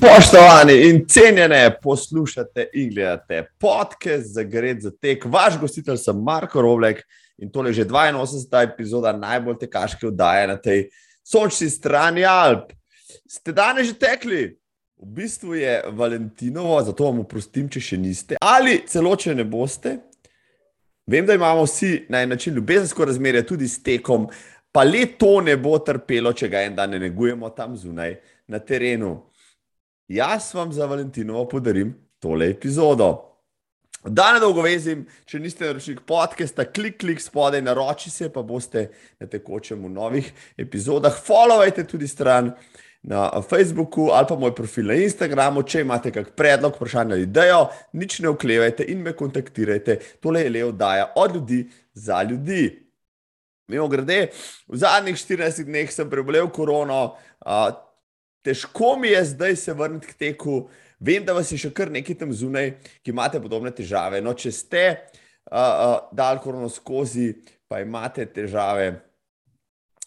Spoštovani in cenjene, poslušate in gledate podcast za Gred za tek. Vaš gostitelj sem Marko Rovlek in tole je že 82. epizoda najbolj tekaške oddaje na tej sončni strani Alp. Ste danes že tekli? V bistvu je Valentinovo, zato vam oprostim, če še niste. Ali celo, če ne boste. Vem, da imamo vsi na en način ljubezensko razmerje tudi s tekom, pa le to ne bo trpelo, če ga en dan ne negujemo tam zunaj na terenu. Jaz vam za Valentinovo podarim tole epizodo. Da ne dolgo vezim, če niste naročili podcasta, klik, klik spodaj, naroči se, pa boste na tekočem v novih epizodah. Followajte tudi stran na Facebooku ali pa moj profil na Instagramu, če imate kak predlog, vprašanje ali idejo, nič ne oklevajte in me kontaktirajte. Tole je le oddaja od ljudi za ljudi. Mimo grede, v zadnjih 14 dneh sem prebolel korono, uh, težko mi je zdaj se vrniti k teku. Vem, da vas je še kar nekaj tam zunaj, ki imate podobne težave. No, če ste uh, uh, dal korono skozi, pa imate težave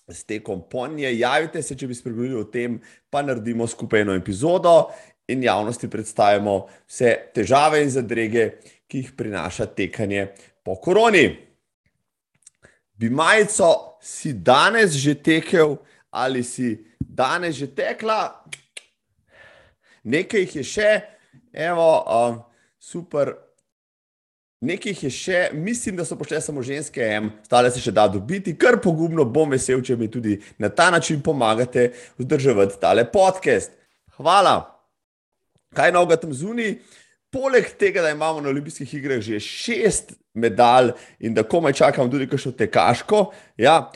s tekom ponje, javite se, če bi spregovorili o tem, pa naredimo skupaj eno epizodo in javnosti predstavimo vse težave in zadrege, ki jih prinaša tekanje po koroni bi majico si danes že tekel ali si danes že tekla, nekaj jih je še, evo, uh, super. Nekaj jih je še, mislim, da so pošle samo ženske, em, stale se še da dobiti, kar pogumno bom vesel, če mi tudi na ta način pomagate vzdrževati tale podcast. Hvala. Kaj noga tam zunaj? Poleg tega, da imamo na olimpijskih igrah že šest medalj in da komaj čakamo tudi kakšno tekaško, ja,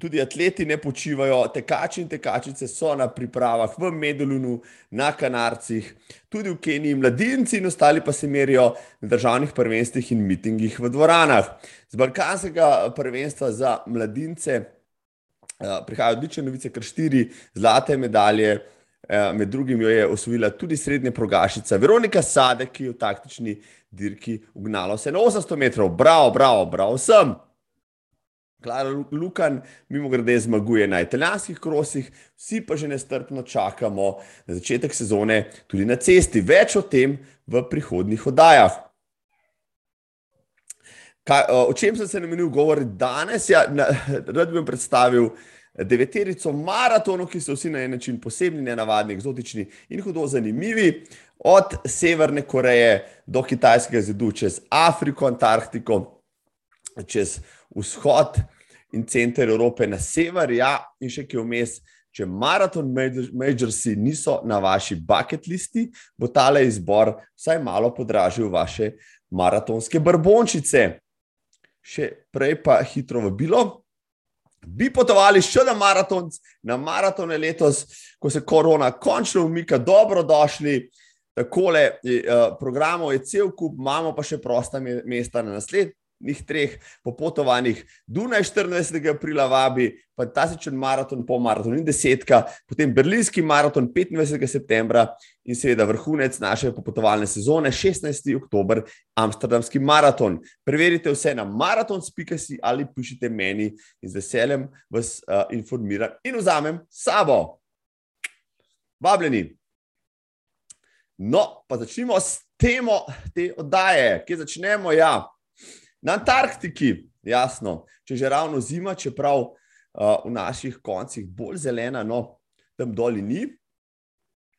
tudi atleti ne počivajo, tekači in tekačice so na pripravah v Medulunu, na Kanarcih, tudi v Keniji, mladinci in ostali pa se merijo na državnih prvenstvih in mitingih v dvoranah. Z balkanskega prvenstva za mladince uh, prihajajo odlične novice, kar štiri zlate medalje. Eh, med drugim jo je osvojila tudi srednja progašica Veronika Sadek, ki je v taktični dirki ugnala vse na 800 metrov. Bravo, bravo, bravo vsem. Klara Lukan, mimo grede, zmaguje na italijanskih krosih, vsi pa že nestrpno čakamo na začetek sezone tudi na cesti. Več o tem v prihodnih oddajah. Kaj, o čem sem se namenil govoriti danes? Ja, na, rad bi vam predstavil deveterico maratonov, ki so vsi na en način posebni, nenavadni, eksotični in hudo zanimivi, od Severne Koreje do Kitajskega zidu, čez Afriko, Antarktiko, čez vzhod in center Evrope na sever, ja, in še ki vmes. Če maraton majorsi niso na vaši bucket listi, bo tale izbor vsaj malo podražil vaše maratonske brbončice. Še prej pa hitro vabilo, bi potovali še na maraton, na maratone letos, ko se korona končno umika, dobrodošli. Takole uh, programov je cel kup, imamo pa še prosta mesta na naslednjih treh popotovanjih. Dunaj 24. aprila vabi, fantastičen maraton, pol maraton in desetka, potem berlinski maraton 25. septembra in seveda vrhunec naše popotovalne sezone 16. oktober, Amsterdamski maraton. Preverite vse na maraton.si ali pišite meni in z veseljem vas uh, informiram in vzamem sabo. Vabljeni. No, pa začnimo s temo te oddaje, ki začnemo ja, na Antarktiki. Jasno, če že ravno zima, čeprav uh, v naših koncih bolj zelena, no, tam dolje ni.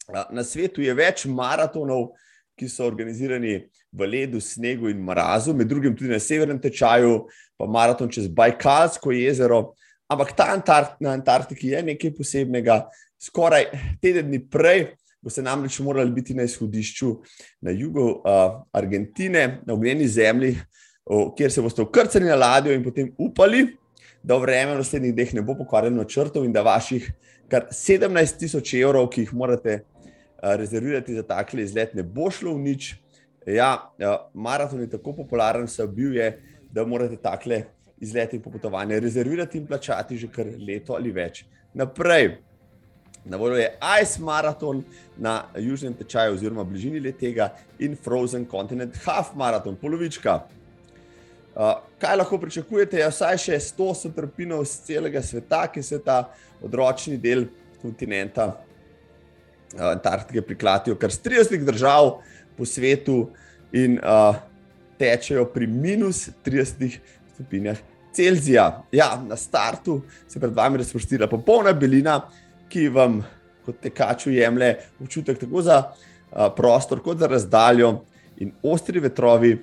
Na svetu je več maratonov, ki so organizirani v ledu, snegu in mrazu, med drugim tudi na severnem tečaju, pa maraton čez Bajkalsko jezero. Ampak ta Antart na Antarktiki je nekaj posebnega. Skoraj teden dni prej boste namreč morali biti na izhodišču na jugu uh, Argentine, na ognjeni zemlji, uh, kjer se boste ukrcali na ladjo in potem upali, da vreme v naslednjih dneh ne bo pokvarjeno črtov in da vaših kar 17 tisoč evrov, ki jih morate rezervirati za takle izlet, ne bo šlo v nič. Ja, maraton je tako popularen, se bil je, da morate takle izlete in popotovanje rezervirati in plačati že kar leto ali več. Naprej. Na voljo je Ice Marathon na južnem tečaju, oziroma bližini tega, in Frozen Continent Half Marathon, polovička. Uh, kaj lahko pričakujete? Ja, vsaj še 100 sotrpinov z celega sveta, ki se ta odročni del kontinenta Antarktike priklatijo kar 30 držav po svetu in uh, tečejo pri minus 30 stopinjah Celzija. Ja, na startu se pred vami razprostira popolna belina, ki vam kot tekaču jemlje občutek tako za uh, prostor, kot za razdaljo in ostri vetrovi.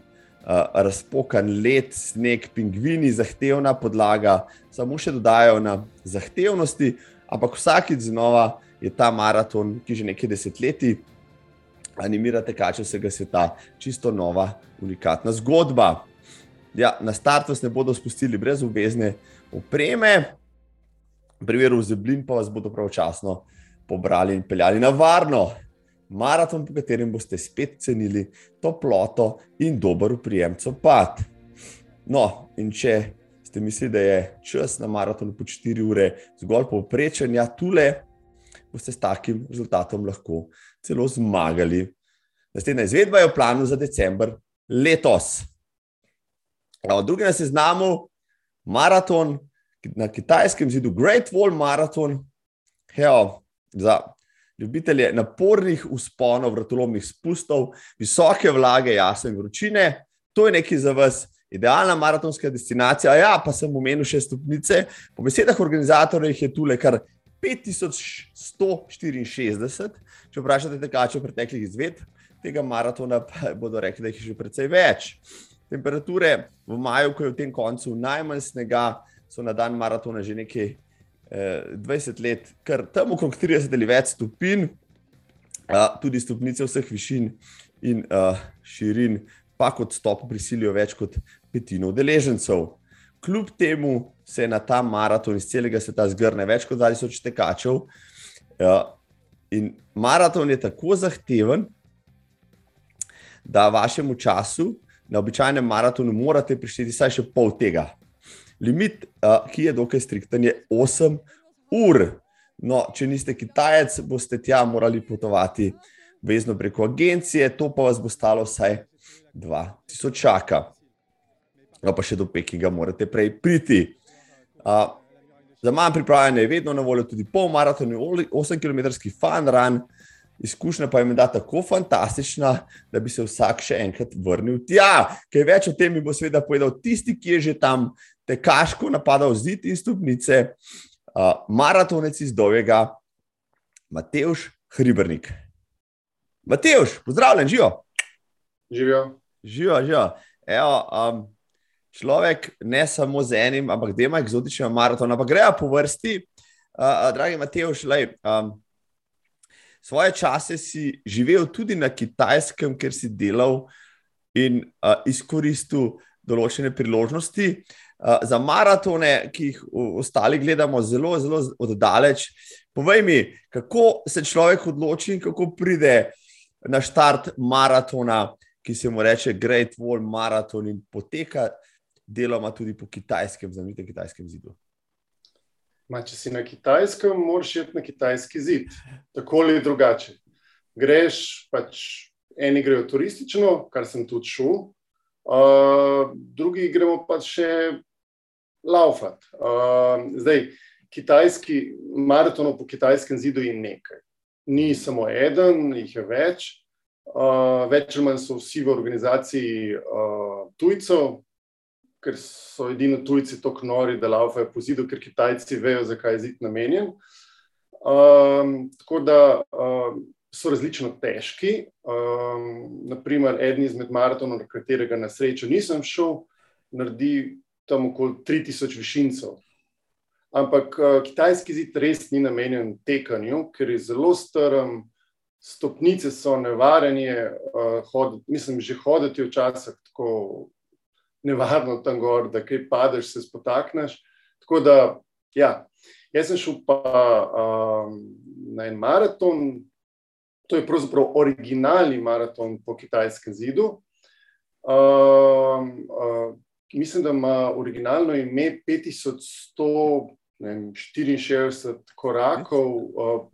Uh, razpokan led, sneg, pingvini, zahtevna podlaga, samo še dodajajo na zahtevnosti, ampak vsakič znova je ta maraton, ki že nekaj desetletij animira tekače vsega sveta, čisto nova, unikatna zgodba. Ja, na start vas ne bodo spustili brez obvezne opreme, v primeru zeblin pa vas bodo pravočasno pobrali in peljali na varno. Maraton, po katerem boste spet cenili toploto in dober uprijem copat. No, in če ste mislili, da je čas na maratonu po 4 ure zgolj povprečen, ja, tule boste s takim rezultatom lahko celo zmagali. Naslednja izvedba je v planu za decembr letos. Na seznamu maraton na kitajskem zidu, Great Wall Marathon, Hejo, za ljubitelje napornih usponov, vrtolomnih spustov, visoke vlage, jasne vročine. To je nekaj za vas, idealna maratonska destinacija. Ja, pa sem omenil še stopnice. Po besedah organizatorjev je tule kar 5164. Če vprašate tekače v preteklih izvedb tega maratona, bodo rekli, da jih je že precej več. Temperature v maju, ko je v tem koncu najmanj snega, so na dan maratona že nekaj 20 let, kar tam okrog 30 ali več stopinj, eh, tudi stopnice vseh višin in eh, širin, pa kot stop prisilijo več kot petino udeležencev. Kljub temu se na ta maraton iz celega sveta zgrne več kot 20 tekačev. In maraton je tako zahteven, da vašemu času na običajnem maratonu morate prišteti vsaj še pol tega. Limit, ki je dokaj strikten, je 8 ur. No, če niste Kitajec, boste tja morali potovati vezno preko agencije, to pa vas bo stalo vsaj 2000 čaka. No, pa še do Pekinga morate prej priti. Uh, za manj pripravljene je vedno na voljo tudi pol maraton, 8 km fun run, izkušnja pa je menda tako fantastična, da bi se vsak še enkrat vrnil tja. Kaj več o tem mi bo seveda povedal tisti, ki je že tam tekaško napadal zid in stopnice, uh, maratonec iz Dovega, Matejš Hribrnik. Matejš, pozdravljen, živijo. Živijo. Živijo, živijo. Evo, um, človek ne samo z enim, ampak dvema eksotičnima maratona, ampak grejo po vrsti. Uh, dragi Matej, šlej. Um, svoje čase si živel tudi na kitajskem, ker si delal in uh, izkoristil določene priložnosti. Uh, za maratone, ki jih ostali gledamo zelo, zelo oddaleč, povej mi, kako se človek odloči in kako pride na štart maratona, ki se mu reče Great Wall Marathon in poteka deloma tudi po kitajskem, znamenite kitajskem zidu. Ma, če si na kitajskem, moraš iti na kitajski zid, tako ali drugače. Greš, pač eni grejo turistično, kar sem tudi šel, uh, drugi gremo pa še laufat. Uh, zdaj, kitajski maraton po kitajskem zidu je nekaj. Ni samo eden, jih je več. Uh, več ali manj so vsi v organizaciji uh, tujcev, ker so edini tujci tako nori, da laufajo po zidu, ker Kitajci vejo, zakaj je zid namenjen. Um, tako da um, so različno težki. Um, naprimer, eden izmed maratonov, na katerega na srečo nisem šel, naredi tam okoli 3000 višincev. Ampak uh, kitajski zid res ni namenjen tekanju, ker je zelo strm, stopnice so nevarne, uh, hod, mislim, že hoditi včasih tako nevarno tam gor, da kaj padeš, se spotakneš. Tako da, ja, jaz sem šel pa um, na en maraton, to je pravzaprav originalni maraton po kitajskem zidu. Um, uh, mislim, da ima originalno ime 5164 korakov uh,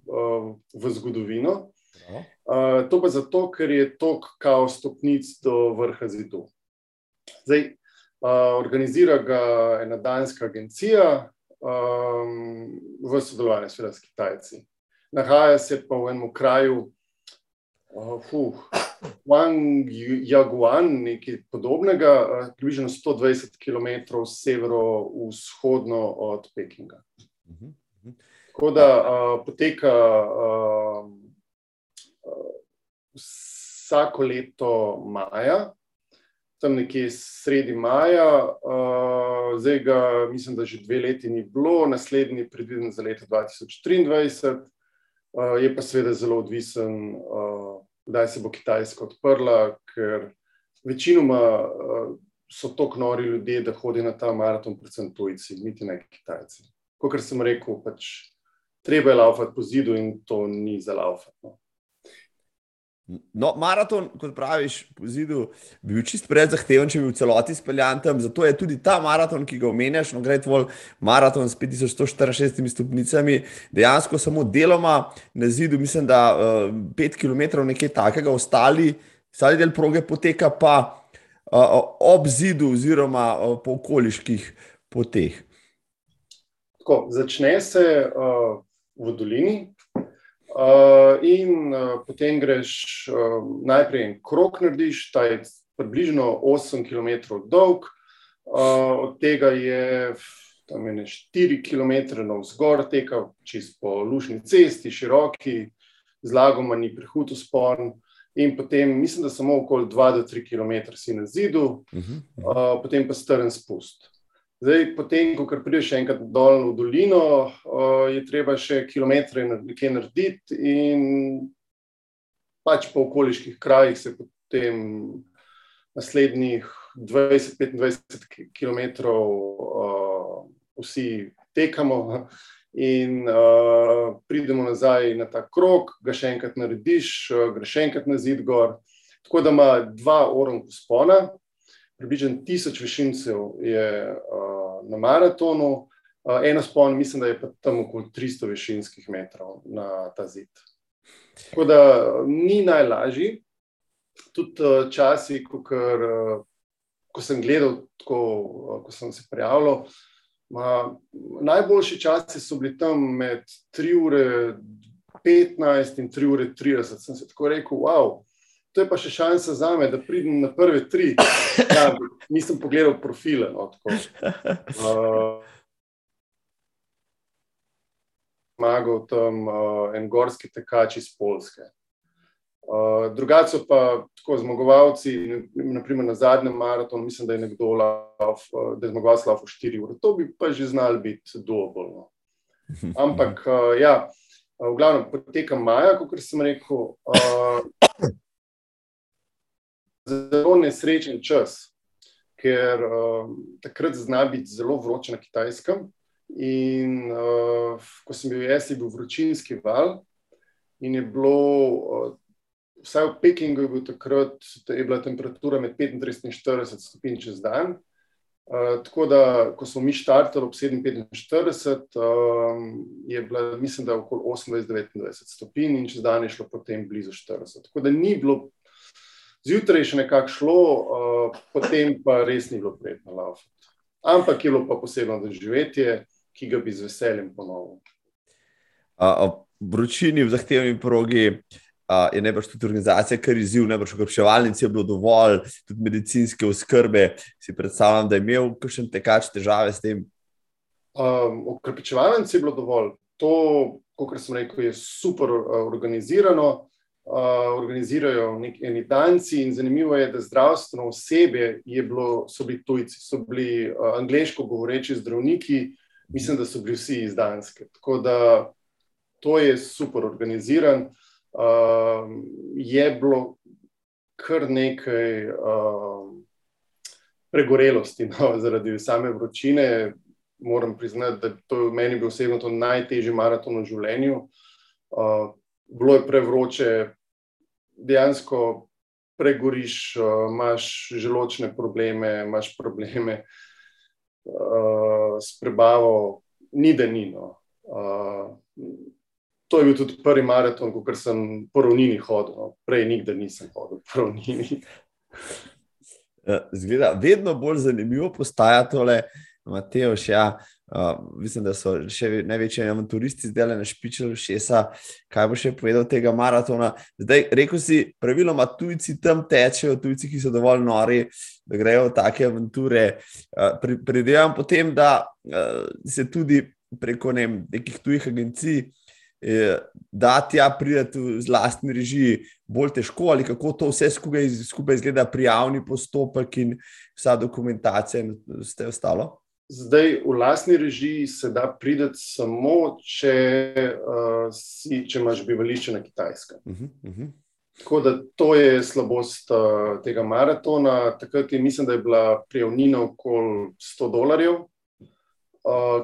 uh, v zgodovino. Uh, to pa zato, ker je tok kao stopnic do vrha zidu. Zdaj, organizira ga ena danska agencija um, v sodelovanju s Kitajci. nahaja se pa v enem kraju, uh, Wang Jaguan, nekaj podobnega, uh, približno 120 km severovzhodno od Pekinga. Mhm, mhm. Tako da uh, poteka uh, uh, vsako leto maja, tam nekje sredi maja, uh, zdaj ga, mislim, da že dve leti ni bilo, naslednji je predviden za leto 2023, uh, je pa seveda zelo odvisen, uh, kdaj se bo Kitajska odprla, ker večinoma uh, so to knori ljudje, da hodijo na ta maraton, predvsem tujci, niti ne Kitajci. Kot sem rekel, pač treba je laufati po zidu in to ni za laufati. No. No, maraton, kot praviš, po zidu, bi bil čist predzahteven, če bi bil celoti speljan tam. Zato je tudi ta maraton, ki ga omenjaš, no, gre tvoj maraton s 5164 stopnicami, dejansko samo deloma na zidu, mislim, da uh, 5 km nekaj takega, ostali, ostali del proge poteka pa uh, ob zidu oziroma uh, po okoliških poteh. Tako, začne se uh, v dolini, Uh, in uh, potem greš uh, najprej en krok, narediš, ta je približno 8 km dolg, uh, od tega je tam je 4 km navzgor, teka čez po lušni cesti, široki, zlagoma ni prehud spon. In potem, mislim, da samo okoli 2 do 3 km si na zidu, uh -huh. uh, potem pa strn spust. Zdaj, potem, ko prideš enkrat dol v dolino, uh, je treba še kilometre nekaj narediti, in pač po okoliških krajih se potem naslednjih 20-25 km uh, vsi tekamo. In uh, pridemo nazaj na ta krog, ga še enkrat narediš, uh, greš še enkrat na zid gor. Tako da ima dva oranka spona, približno tisoč višincev je uh, na maratonu, uh, eno spon, mislim, da je pa tam okoli 300 višinskih metrov na ta zid. Tako da ni najlažji, tudi uh, časi, ko, kar, uh, ko sem gledal, tako, uh, ko sem se prijavljal. Ma, najboljši časi so bili tam med 3 ure 15 in 3 ure 30. Sem se tako rekel, wow, to je pa še šansa za me, da pridem na prve tri. Ja, nisem pogledal profile. No, uh, Magal tam uh, en gorski tekač iz Polske. Uh, drugače pa tako zmagovalci, naprimer na zadnjem maratonu, mislim, da je nekdo lav, uh, da je zmagovalec lav v 4 ure. To bi pa že znal biti dovolj. No. Ampak uh, ja, v glavnem poteka maja, kot sem rekel. Uh, zelo nesrečen čas, ker uh, takrat zna biti zelo vroče na kitajskem. In uh, ko sem bil jaz, je bil vročinski val, in je bilo, uh, vsaj v Pekingu, je, takrat, je bila temperatura med 35 in 40 stopinj čez dan. Uh, tako da, ko smo mi štartali ob 47, um, je bila, mislim, da okoli 28-29 stopinj, in čez dan je šlo potem blizu 40. Tako da ni bilo zjutraj še nekako šlo, uh, potem pa res ni bilo prijetno laufati. Ampak je bilo pa posebno doživetje, ki ga bi z veseljem ponovil. Vročini v zahtevni progi uh, je najbrž tudi organizacija, kar je izziv, najbrž okrepčevalnic je bilo dovolj, tudi medicinske oskrbe. Si predstavljam, da je imel kakšen tekač težave s tem? Um, okrepčevalnic je bilo dovolj. To, kot sem rekel, je super uh, organizirano organizirajo neki danci. In zanimivo je, da zdravstveno osebje je bilo, so bili tujci, so bili uh, angliško govoreči zdravniki, mislim, da so bili vsi iz Danske. Tako da to je super organiziran. Uh, je bilo kar nekaj uh, pregorelosti no, zaradi same vročine. Moram priznati, da to je meni bil osebno najtežji maraton v življenju. Uh, bilo je prevroče, dejansko pregoriš, uh, imaš želočne probleme, imaš probleme uh, s prebavo, ni da ni. No. Uh, to je bil tudi prvi maraton, ko sem po ravnini hodil, no. prej nikdar nisem hodil po ravnini. Zgleda, vedno bolj zanimivo postaja tole, Mateoš. Ja. Uh, mislim, da so še največji avanturisti zdaj na špičelu šesa. Kaj bo še povedal tega maratona? Zdaj, rekel si, praviloma tujci tam tečejo, tujci, ki so dovolj nori, da grejo v take avanture. Uh, Predvidevam potem, da uh, se tudi preko ne, nekih tujih agencij da tja prideti z lastni režiji bolj težko, ali kako to vse skupaj, skupaj izgleda, prijavni postopek in vsa dokumentacija in vse ostalo? Zdaj, v lastni režiji se da prideti samo, če, uh, si, če imaš bivališče na Kitajskem. Uh -huh, uh -huh. Tako da to je slabost uh, tega maratona. Takrat je, mislim, da je bila prijavnina okoli 100 dolarjev,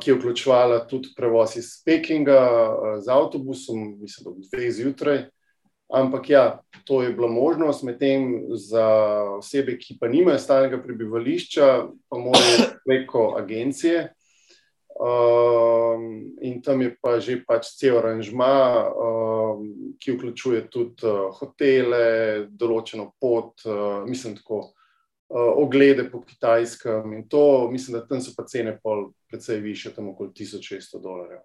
ki je vključevala tudi prevoz iz Pekinga z avtobusom, mislim, da ob dveh zjutraj. Ampak ja, to je bila možnost, medtem za osebe, ki pa nimajo stalnega prebivališča, pa morajo preko agencije. Um, in tam je pa že pač cel aranžma, um, ki vključuje tudi uh, hotele, določeno pot, uh, mislim, tako uh, oglede po kitajskem. In to, mislim, da tam so pa cene pol precej više, tam okoli 1600 dolarjev.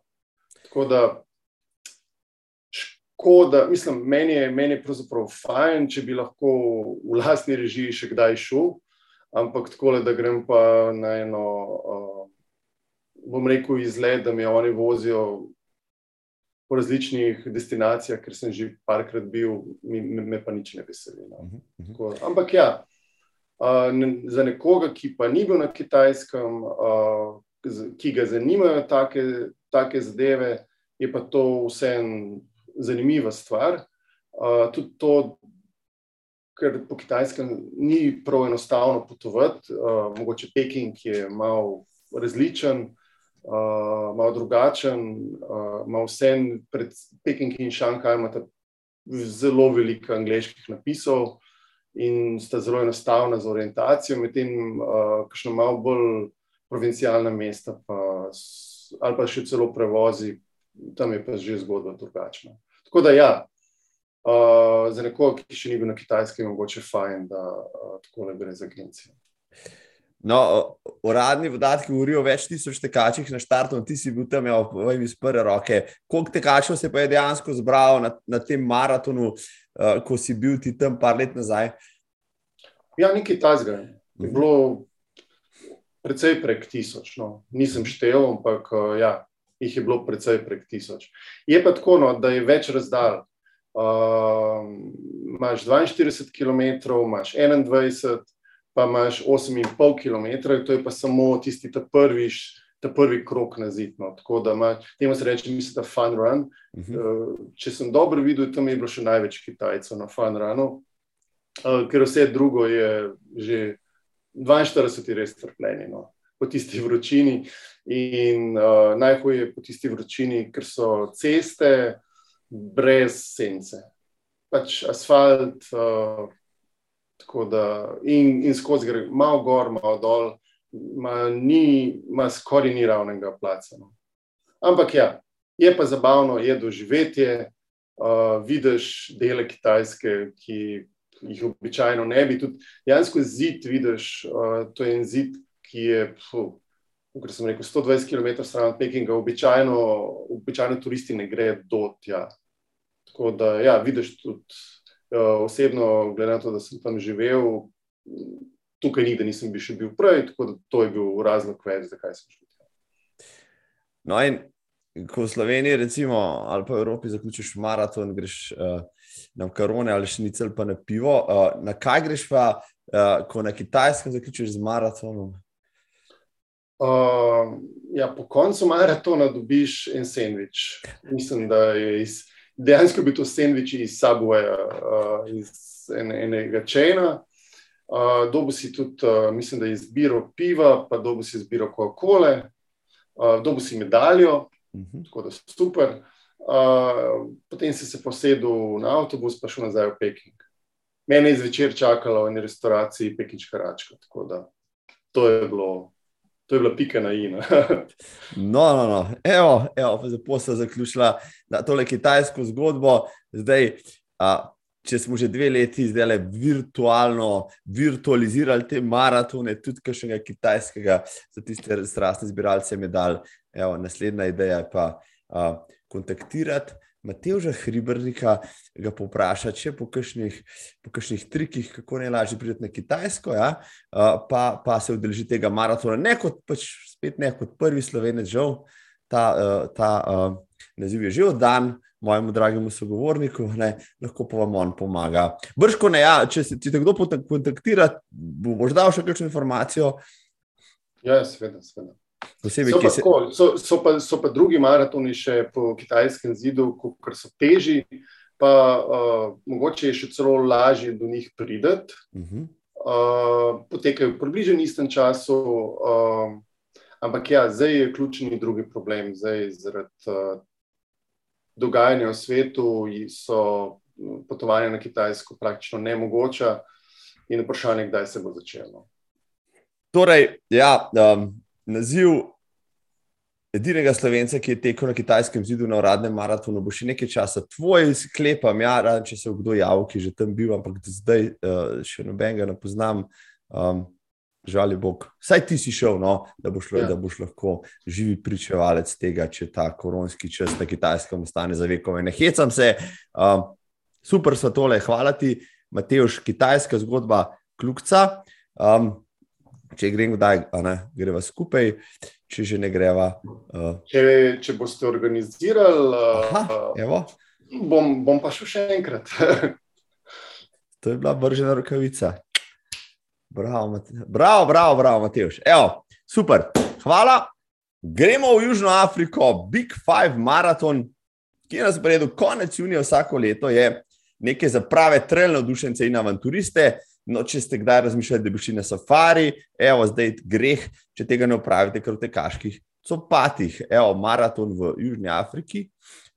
Tako da, škoda, mislim, meni je, meni je pravzaprav fajn, če bi lahko v lastni režiji še kdaj šel, ampak tako da grem pa na eno, uh, bom rekel, izlet, da mi oni vozijo. Po različnih destinacijah, ker sem že parkrat bil, me, me pa nič ne veseli. No. Uh -huh. Tako, ampak ja, uh, ne, za nekoga, ki pa ni bil na kitajskem, uh, ki ga zanimajo take, take zadeve, je pa to vseeno zanimiva stvar. Uh, tudi to, ker po kitajskem ni prav enostavno potovati, uh, mogoče Peking je malo različen. Uh, malo drugačen, uh, malo vse, pred Peking in Šanghaj imate zelo veliko angliških napisov in sta zelo enostavna za orientacijo, medtem uh, kakšno malo bolj provincialna mesta, pa, ali pa še celo prevozi, tam je pa že zgodba drugačna. Tako da, ja, uh, za nekoga, ki še ni bil na kitajskem, je mogoče fajn, da uh, tako ne gre za agencijo. No, uradni podatki govorijo o več tisoč tekačih na štartu, ti si bil tam, vem, iz prve roke. Koliko tekačev se pa je dejansko zbral na, na tem maratonu, uh, ko si bil ti tam par let nazaj? Ja, nekaj tajzga. Je mhm. bilo precej prek tisoč. No. Nisem štel, ampak uh, ja, jih je bilo precej prek tisoč. Je pa tako, no, da je več razdalj. Uh, imaš 42 km, imaš 21, pa imaš 8,5 km, to je pa samo tisti ta prvi, ta prvi krok na zid. No. Tako da imaš, temu se reče, mislim, da fun run. Uh -huh. uh, če sem dobro videl, tam je bilo še največ Kitajcev na fun runu, uh, ker vse drugo je že 42 je res trpljenje no, po tisti vročini. In uh, najhuje je po tisti vročini, ker so ceste brez sence, pač asfalt. Uh, da, in, in skozi gre, malo gor, malo dol, ima skoraj ni ravnega placa. No. Ampak ja, je pa zabavno, je doživetje. Uh, vidiš dele Kitajske, ki jih običajno ne bi. Tudi dejansko zid vidiš, uh, to je en zid, ki je, kot sem rekel, 120 km stran od Pekinga, običajno, običajno turisti ne grejo do tja. Tako da, ja, vidiš tudi uh, osebno, glede na to, da sem tam živel, tukaj nikdar nisem bil še bil prej, tako da to je bil razlog več, zakaj sem šel tja. No, in ko v Sloveniji, recimo, ali pa v Evropi zaključiš maraton, greš. Uh, na karone ali šnicel, pa na pivo. Uh, na kaj greš pa, uh, ko na kitajskem zaključiš z maratonom? Uh, ja, po koncu maratona dobiš en sendvič. Mislim, da je iz, dejansko bi to sendvič iz Subwaya, uh, iz en, enega čena. Uh, dobu si tudi, uh, mislim, da je izbiro piva, pa dobu si izbiro Coca-Cola, uh, dobu si medaljo, uh mhm. -huh. tako da super. Uh, potem si se posedel na avtobus, pa šel nazaj v Peking. Mene je zvečer čakala v eni restauraciji Pekinčka Račka. Tako da to je bilo. To je bila pika na ina. no, no, no. Evo, evo, pa zdaj posla zaključila na tole kitajsko zgodbo. Zdaj, a, če smo že dve leti zdaj virtualno virtualizirali te maratone, tudi kakšnega kitajskega, za tiste strastne zbiralce medalj. Naslednja ideja je pa uh, kontaktirati. Mateoža Hribrnika ga povprašati, če po kakšnih, po kakšnih trikih, kako najlažje priti na Kitajsko, ja, pa, pa se udeleži tega maratona. Ne kot, pač, spet ne kot prvi slovenec, žal, ta, ta naziv je že oddan mojemu dragemu sogovorniku, ne, lahko pa vam on pomaga. Brško ne, ja, če se ti kdo kontaktira, bo boš dal še kakšno informacijo. Ja, seveda, seveda. Posebej, so, pa se... tako, so, so, pa, so pa drugi maratoni še po kitajskem zidu, ker so težji, pa uh, mogoče je še celo lažje do njih prideti. Uh -huh. uh, potekajo v približno istem času, uh, ampak ja, zdaj je ključni drugi problem. Zdaj, zaradi uh, dogajanja v svetu so potovanja na Kitajsko praktično nemogoča in vprašanje, kdaj se bo začelo. Torej, ja, um, naziv edinega slovenca, ki je tekel na kitajskem zidu na uradnem maratonu, bo še nekaj časa. Tvoj sklepam, ja, razen če se je kdo javil, ki že tam bil, ampak zdaj uh, še nobenega ne poznam. Um, Žal je Bog, saj ti si šel, no, da, boš, ja. da boš lahko živi pričevalec tega, če ta koronski čas na kitajskem ostane za vekove. Ne hecam se, um, super so tole, hvala ti, Mateoš, kitajska zgodba, kljukca. Um, če gremo kdaj, greva skupaj, če že ne greva. Uh. Če, če boste organizirali, Aha, bom, bom pa šel še enkrat. to je bila vržena rokavica. Bravo, bravo, bravo, bravo Matejš. Evo, super, hvala. Gremo v Južno Afriko, Big Five maraton, ki je na sporedu konec junija vsako leto, je nekaj za prave trelne odušence in avanturiste. No, če ste kdaj razmišljali, da bi šli na safari, evo, zdaj greh, če tega ne upravite, ker v tekaških copatih, evo, maraton v Južni Afriki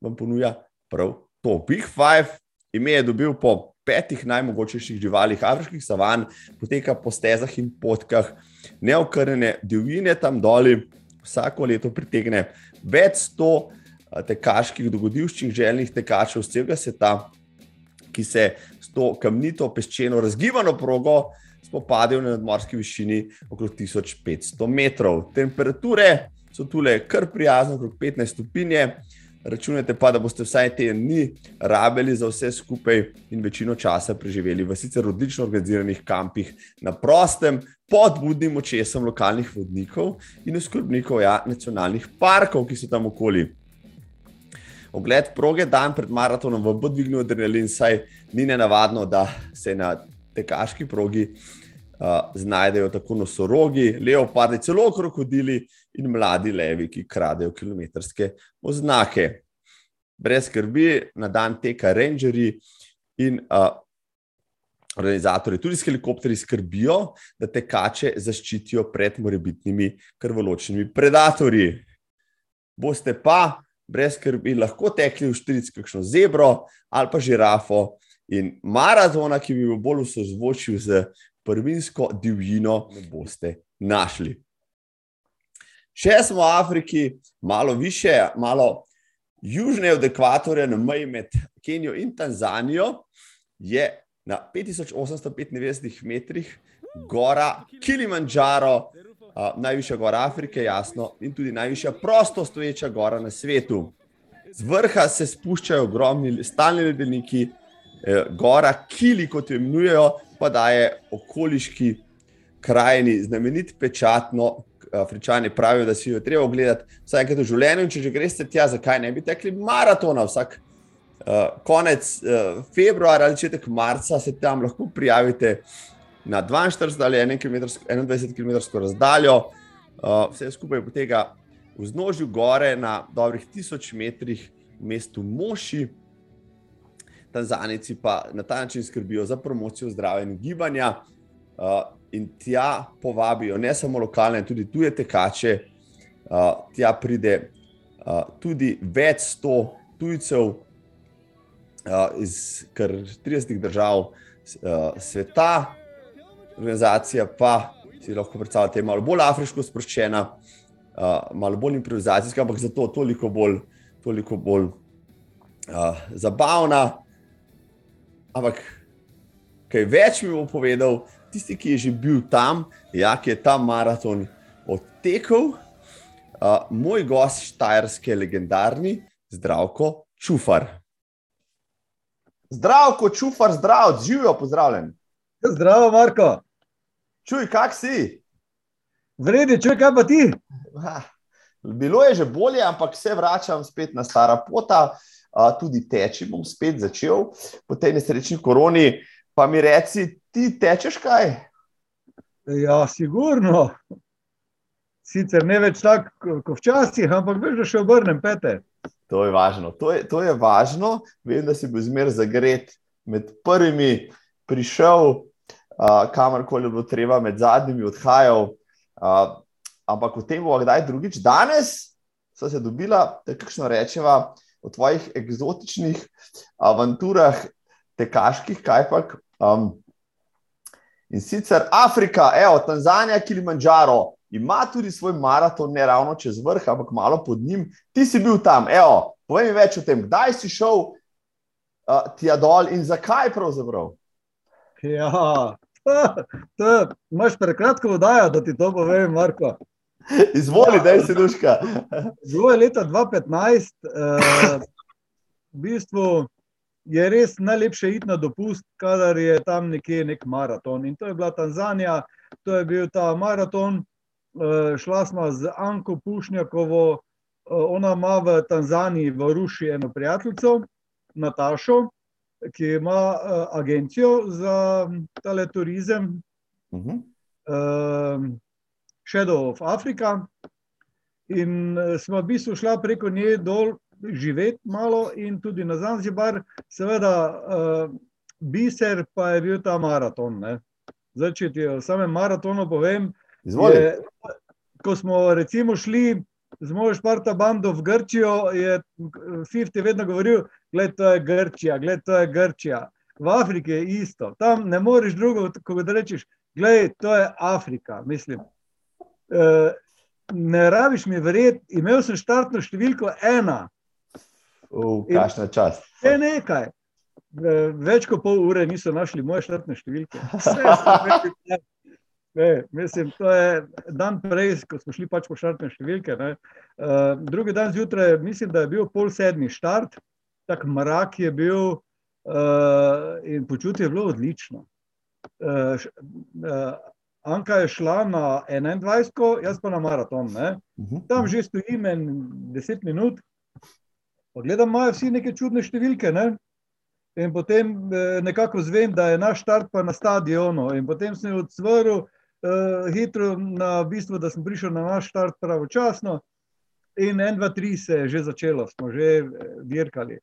vam ponuja prav to. Big Five ime je dobil po petih najmogočejših živalih afriških savan, poteka po stezah in potkah, neokrnjene divjine tam doli, vsako leto pritegne več sto tekaških dogodivščin, željnih tekačev z celega sveta ki se to kamnito, peščeno, razgibano progo spopadajo na nadmorski višini okrog 1500 metrov. Temperature so tukaj kar prijazne, okrog 15 stopinje. Računajte pa, da boste vsaj te dni rabili za vse skupaj in večino časa preživeli v sicer odlično organiziranih kampih na prostem, pod budnim očesom lokalnih vodnikov in oskrbnikov ja, nacionalnih parkov, ki so tam okoli ogled proge dan pred maratonom v podvignu adrenalin, saj ni ne navadno, da se na tekaški progi uh, znajdejo tako nosorogi, leopardi, celo krokodili in mladi levi, ki kradejo kilometrske oznake. Brez skrbi na dan teka rangerji in uh, organizatorji, tudi s helikopterji, skrbijo, da tekače zaščitijo pred morebitnimi krvoločnimi predatorji. Boste pa brez skrbi, lahko tekli v štiric, kakšno zebro ali pa žirafo. In maratona, ki bi bil bolj v sozvočju z prvinsko divjino, ne boste našli. Še smo v Afriki, malo više, malo južneje od ekvatorja, na meji med Kenijo in Tanzanijo, je na 5895 metrih gora Kilimandžaro, najvišja gora Afrike, jasno, in tudi najvišja prosto stoječa gora na svetu. Z vrha se spuščajo ogromni stalni ledeniki, eh, gora Kili, kot jo imenujejo, pa daje okoliški krajini znamenit pečatno. Afričani pravijo, da si jo treba ogledati vsaj enkrat v življenju, in če že greste tja, zakaj ne bi tekli maratona vsak uh, konec uh, februarja ali začetek marca, se tam lahko prijavite na 42 ali 21 km razdaljo, uh, vse skupaj poteka v znožju gore na dobrih 1000 metrih v mestu Moši. Tanzanici pa na ta način skrbijo za promocijo zdravja in gibanja uh, in tja povabijo ne samo lokalne, tudi tuje tekače. Uh, tja pride uh, tudi več sto tujcev uh, iz kar 30 držav uh, sveta, organizacija pa si lahko predstavljate malo bolj afriško sproščena, uh, malo bolj improvizacijska, ampak zato toliko bolj, toliko bolj uh, zabavna. ampak kaj več mi bo povedal, tisti, ki je že bil tam, ja, ki je tam maraton odtekel, uh, moj gost Štajerske legendarni, zdravko Čufar. Zdravko, čufar, zdrav, živijo, pozdravljen. Zdravo, Marko. Čuj, kak si? Vredi, čuj, kaj pa ti? Bilo je že bolje, ampak se vračam spet na stara pota, tudi teči bom spet začel po tej nesrečni koroni. Pa mi reci, ti tečeš kaj? Ja, sigurno. Sicer ne več tako kot včasih, ampak veš, da še obrnem pete. To je važno. To je, to je važno. Vem, da si bil zmer zagret med prvimi, prišel, uh, kamorkoli bo treba, med zadnjimi odhajal. Uh, ampak o tem bo kdaj drugič. Danes so se dobila, tako rečeva, o tvojih eksotičnih avanturah, tekaških, kaj pa. Um, in sicer Afrika, evo, Tanzanija, Kilimanjaro ima tudi svoj maraton, ne ravno čez vrh, ampak malo pod njim. Ti si bil tam, evo, povej mi več o tem, kdaj si šel uh, tja dol in zakaj pravzaprav. Ja, to imaš prekratko vodajo, da ti to povem, Marko. Izvoli, da si duška. Bilo je leta 2015, uh, v bistvu je res najlepše iti na dopust, kadar je tam nekje nek maraton. In to je bila Tanzanija, to je bil ta maraton. Eh, šla smo z Anko Pušnjakovo, eh, ona ima v Tanzaniji, v Ruši, eno prijateljico, Natašo, ki ima eh, agencijo za tale turizem, uh -huh. Shadow of Africa. In smo v bistvu šla preko nje dol živeti malo in tudi na Zanzibar, seveda, biser pa je bil ta maraton. Ne. Zdaj, če ti o samem maratonu povem, je, ko smo recimo šli z mojo Šparta bando v Grčijo, je Fifty vedno govoril, da to je Grčija, gled, to je Grčija. V Afriki je isto, tam ne moreš drugo, kot da rečeš, gledaj, to je Afrika. Mislim, e, ne rabiš mi verjeti, imel sem štartno številko ena. Kakšna čast. Je nekaj. Več kot pol ure niso našli moje štartne številke. Vse, Ne, mislim, to je dan prej, ko smo šli pač po štartne številke. Uh, drugi dan zjutraj, mislim, da je bil pol sedmi štart, tako mrak je bil uh, in počutje je bilo odlično. Uh, uh, Anka je šla na 21, jaz pa na maraton. Ne? Mhm. Tam že stojim en 10 minut, pogledam, imajo vsi neke čudne številke. Ne? In potem nekako zvem, da je naš štart pa na stadionu. In potem sem odsvrl, uh, hitro, na bistvu, da sem prišel na naš start pravočasno. In en, dva, tri se je že začelo, smo že eh, dirkali.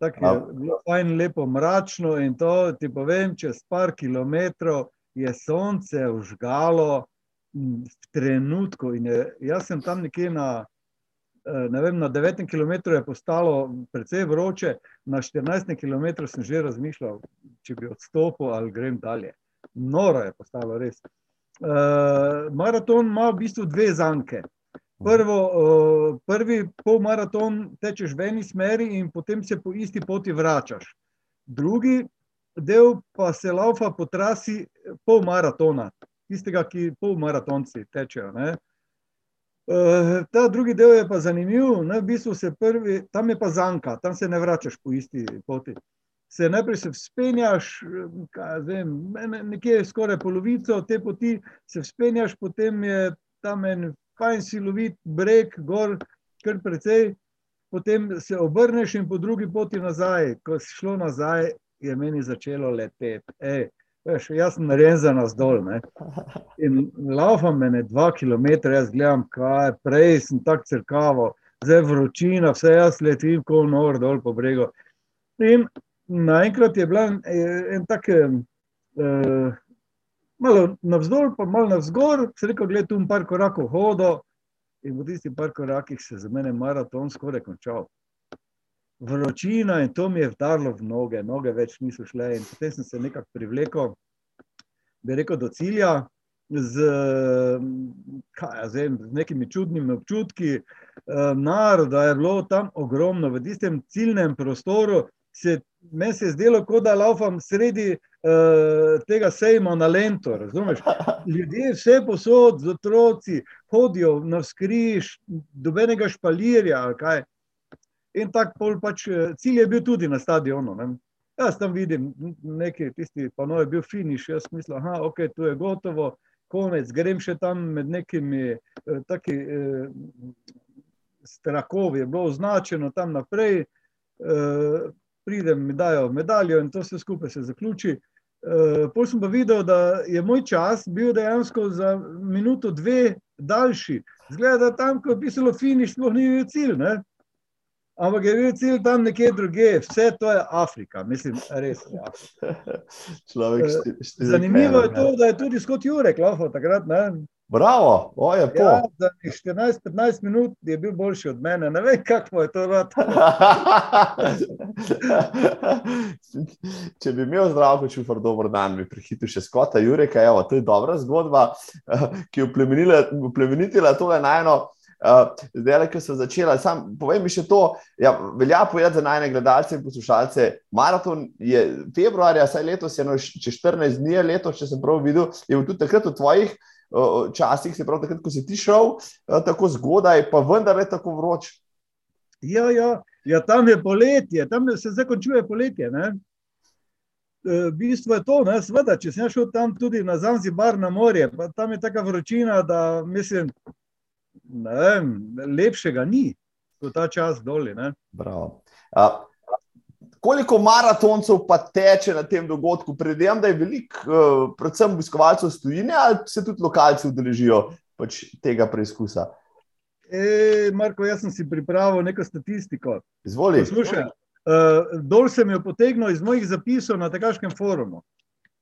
Tako je bilo fajn, lepo, mračno in to ti povem, čez par kilometrov je sonce užgalo v trenutku. Je, jaz sem tam nekje na, eh, ne vem, na 9 km je postalo precej vroče, na 14 km sem že razmišljal, če bi odstopil ali grem dalje. Noro je postalo res. Uh, maraton ima v bistvu dve zanke. Prvo, uh, prvi polmaraton tečeš v eni smeri in potem se po isti poti vračaš. Drugi del pa se laufa po trasi polmaratona, tistega, ki polmaratonci tečejo. Uh, ta drugi del je pa zanimiv, ne, v bistvu se prvi, tam je pa zanka, tam se ne vračaš po isti poti se najprej se vzpenjaš, vem, nekje skoraj polovico te poti, se vzpenjaš, potem je tam en fajn silovit breg, gor, kar precej, potem se obrneš in po drugi poti nazaj. Ko si šlo nazaj, je meni začelo leteti. Ej, veš, jaz sem narejen za nas dol. Ne? In laufam me dva kilometra, jaz gledam, kaj je, prej sem tako crkavo, zdaj vročina, vse jaz letim, kot nor dol po bregu. In naenkrat je bila eh, en tak, uh, malo navzdol, pa malo navzgor, se rekel, gledaj, tu par korakov hodo in v tistih par korakih se za mene maraton skoraj končal. Vročina in to mi je vdarlo v noge, noge več niso šle in potem sem se nekako privlekel, bi rekel, do cilja. Z, kaj, z nekimi čudnimi občutki, naroda je bilo tam ogromno, v tistem ciljnem prostoru, se, meni se je zdelo, kot da laufam sredi uh, tega sejma na Lento. Razumeš? Ljudje vse posod, z otroci, hodijo na skriž, dobenega špalirja. In tako pač, eh, cilj je bil tudi na stadionu. Ne? Jaz tam vidim nekaj, tisti pa no je bil finiš, jaz mislim, da okay, je tu gotovo, konec, grem še tam med nekimi eh, taki, eh, strahovi, je bilo označeno tam naprej, eh, pridem, mi dajo medaljo in to vse skupaj se zaključi. Eh, Potem sem pa videl, da je moj čas bil dejansko za minuto, dve daljši. Zgleda, da tam, ko je pisalo finiš, sploh ni bil cilj. Ne? Ampak je bil cilj tam nekje druge, vse to je Afrika, mislim, res. Človek, Eh, šti- štiri Zanimivo je to, da je tudi Scott Jurek lahko takrat. Ne? Bravo, o je po. Ja, za 14-15 minut je bil boljši od mene, ne vem, kako je to rad. Če bi imel zdravko čufar dober dan, bi prehitil še Skota Jureka, evo, to je dobra zgodba, eh, ki je oplemenitila tole najno. Uh, zdaj, ko sem začela, sam povem mi še to, ja, velja povedati za najne gledalce in poslušalce. Maraton je februarja, saj letos je no, če 14 dni, je letos, če sem prav videl, je bil tudi takrat v tvojih uh, časih, se pravi takrat, ko si ti šel uh, tako zgodaj, pa vendar je tako vroč. Ja, ja, ja, tam je poletje, tam se zdaj končuje poletje. Ne? E, Bistvo je to, ne, sveda, če sem šel tam tudi na Zanzibar na morje, pa tam je taka vročina, da mislim, ne vem, lepšega ni kot ta čas dolje. Bravo. Uh, koliko maratoncev pa teče na tem dogodku? Predvidevam, da je veliko, uh, predvsem obiskovalcev iz tujine, ali se tudi lokalci udeležijo pač tega preizkusa. E, Marko, jaz sem si pripravil neko statistiko. Izvoli. Poslušaj, uh, dol sem jo potegnil iz mojih zapisov na tekaškem forumu,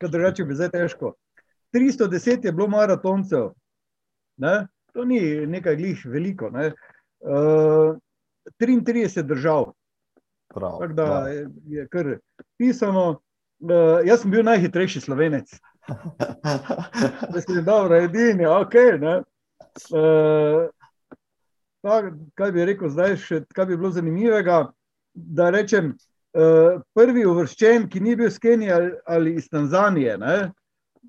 ker drugače bi zdaj težko. 310 je bilo maratoncev, ne? to ni nekaj glih veliko. Ne? Uh, 33 držav, Prav, tako da prav. je, je kar pisano. Uh, jaz sem bil najhitrejši slovenec. Mislim, dobro, edini, ok. Ne? Uh, tak, kaj bi rekel zdaj, še, kaj bi bilo zanimivega, da rečem, uh, prvi uvrščen, ki ni bil iz Kenije ali, ali iz Tanzanije, ne?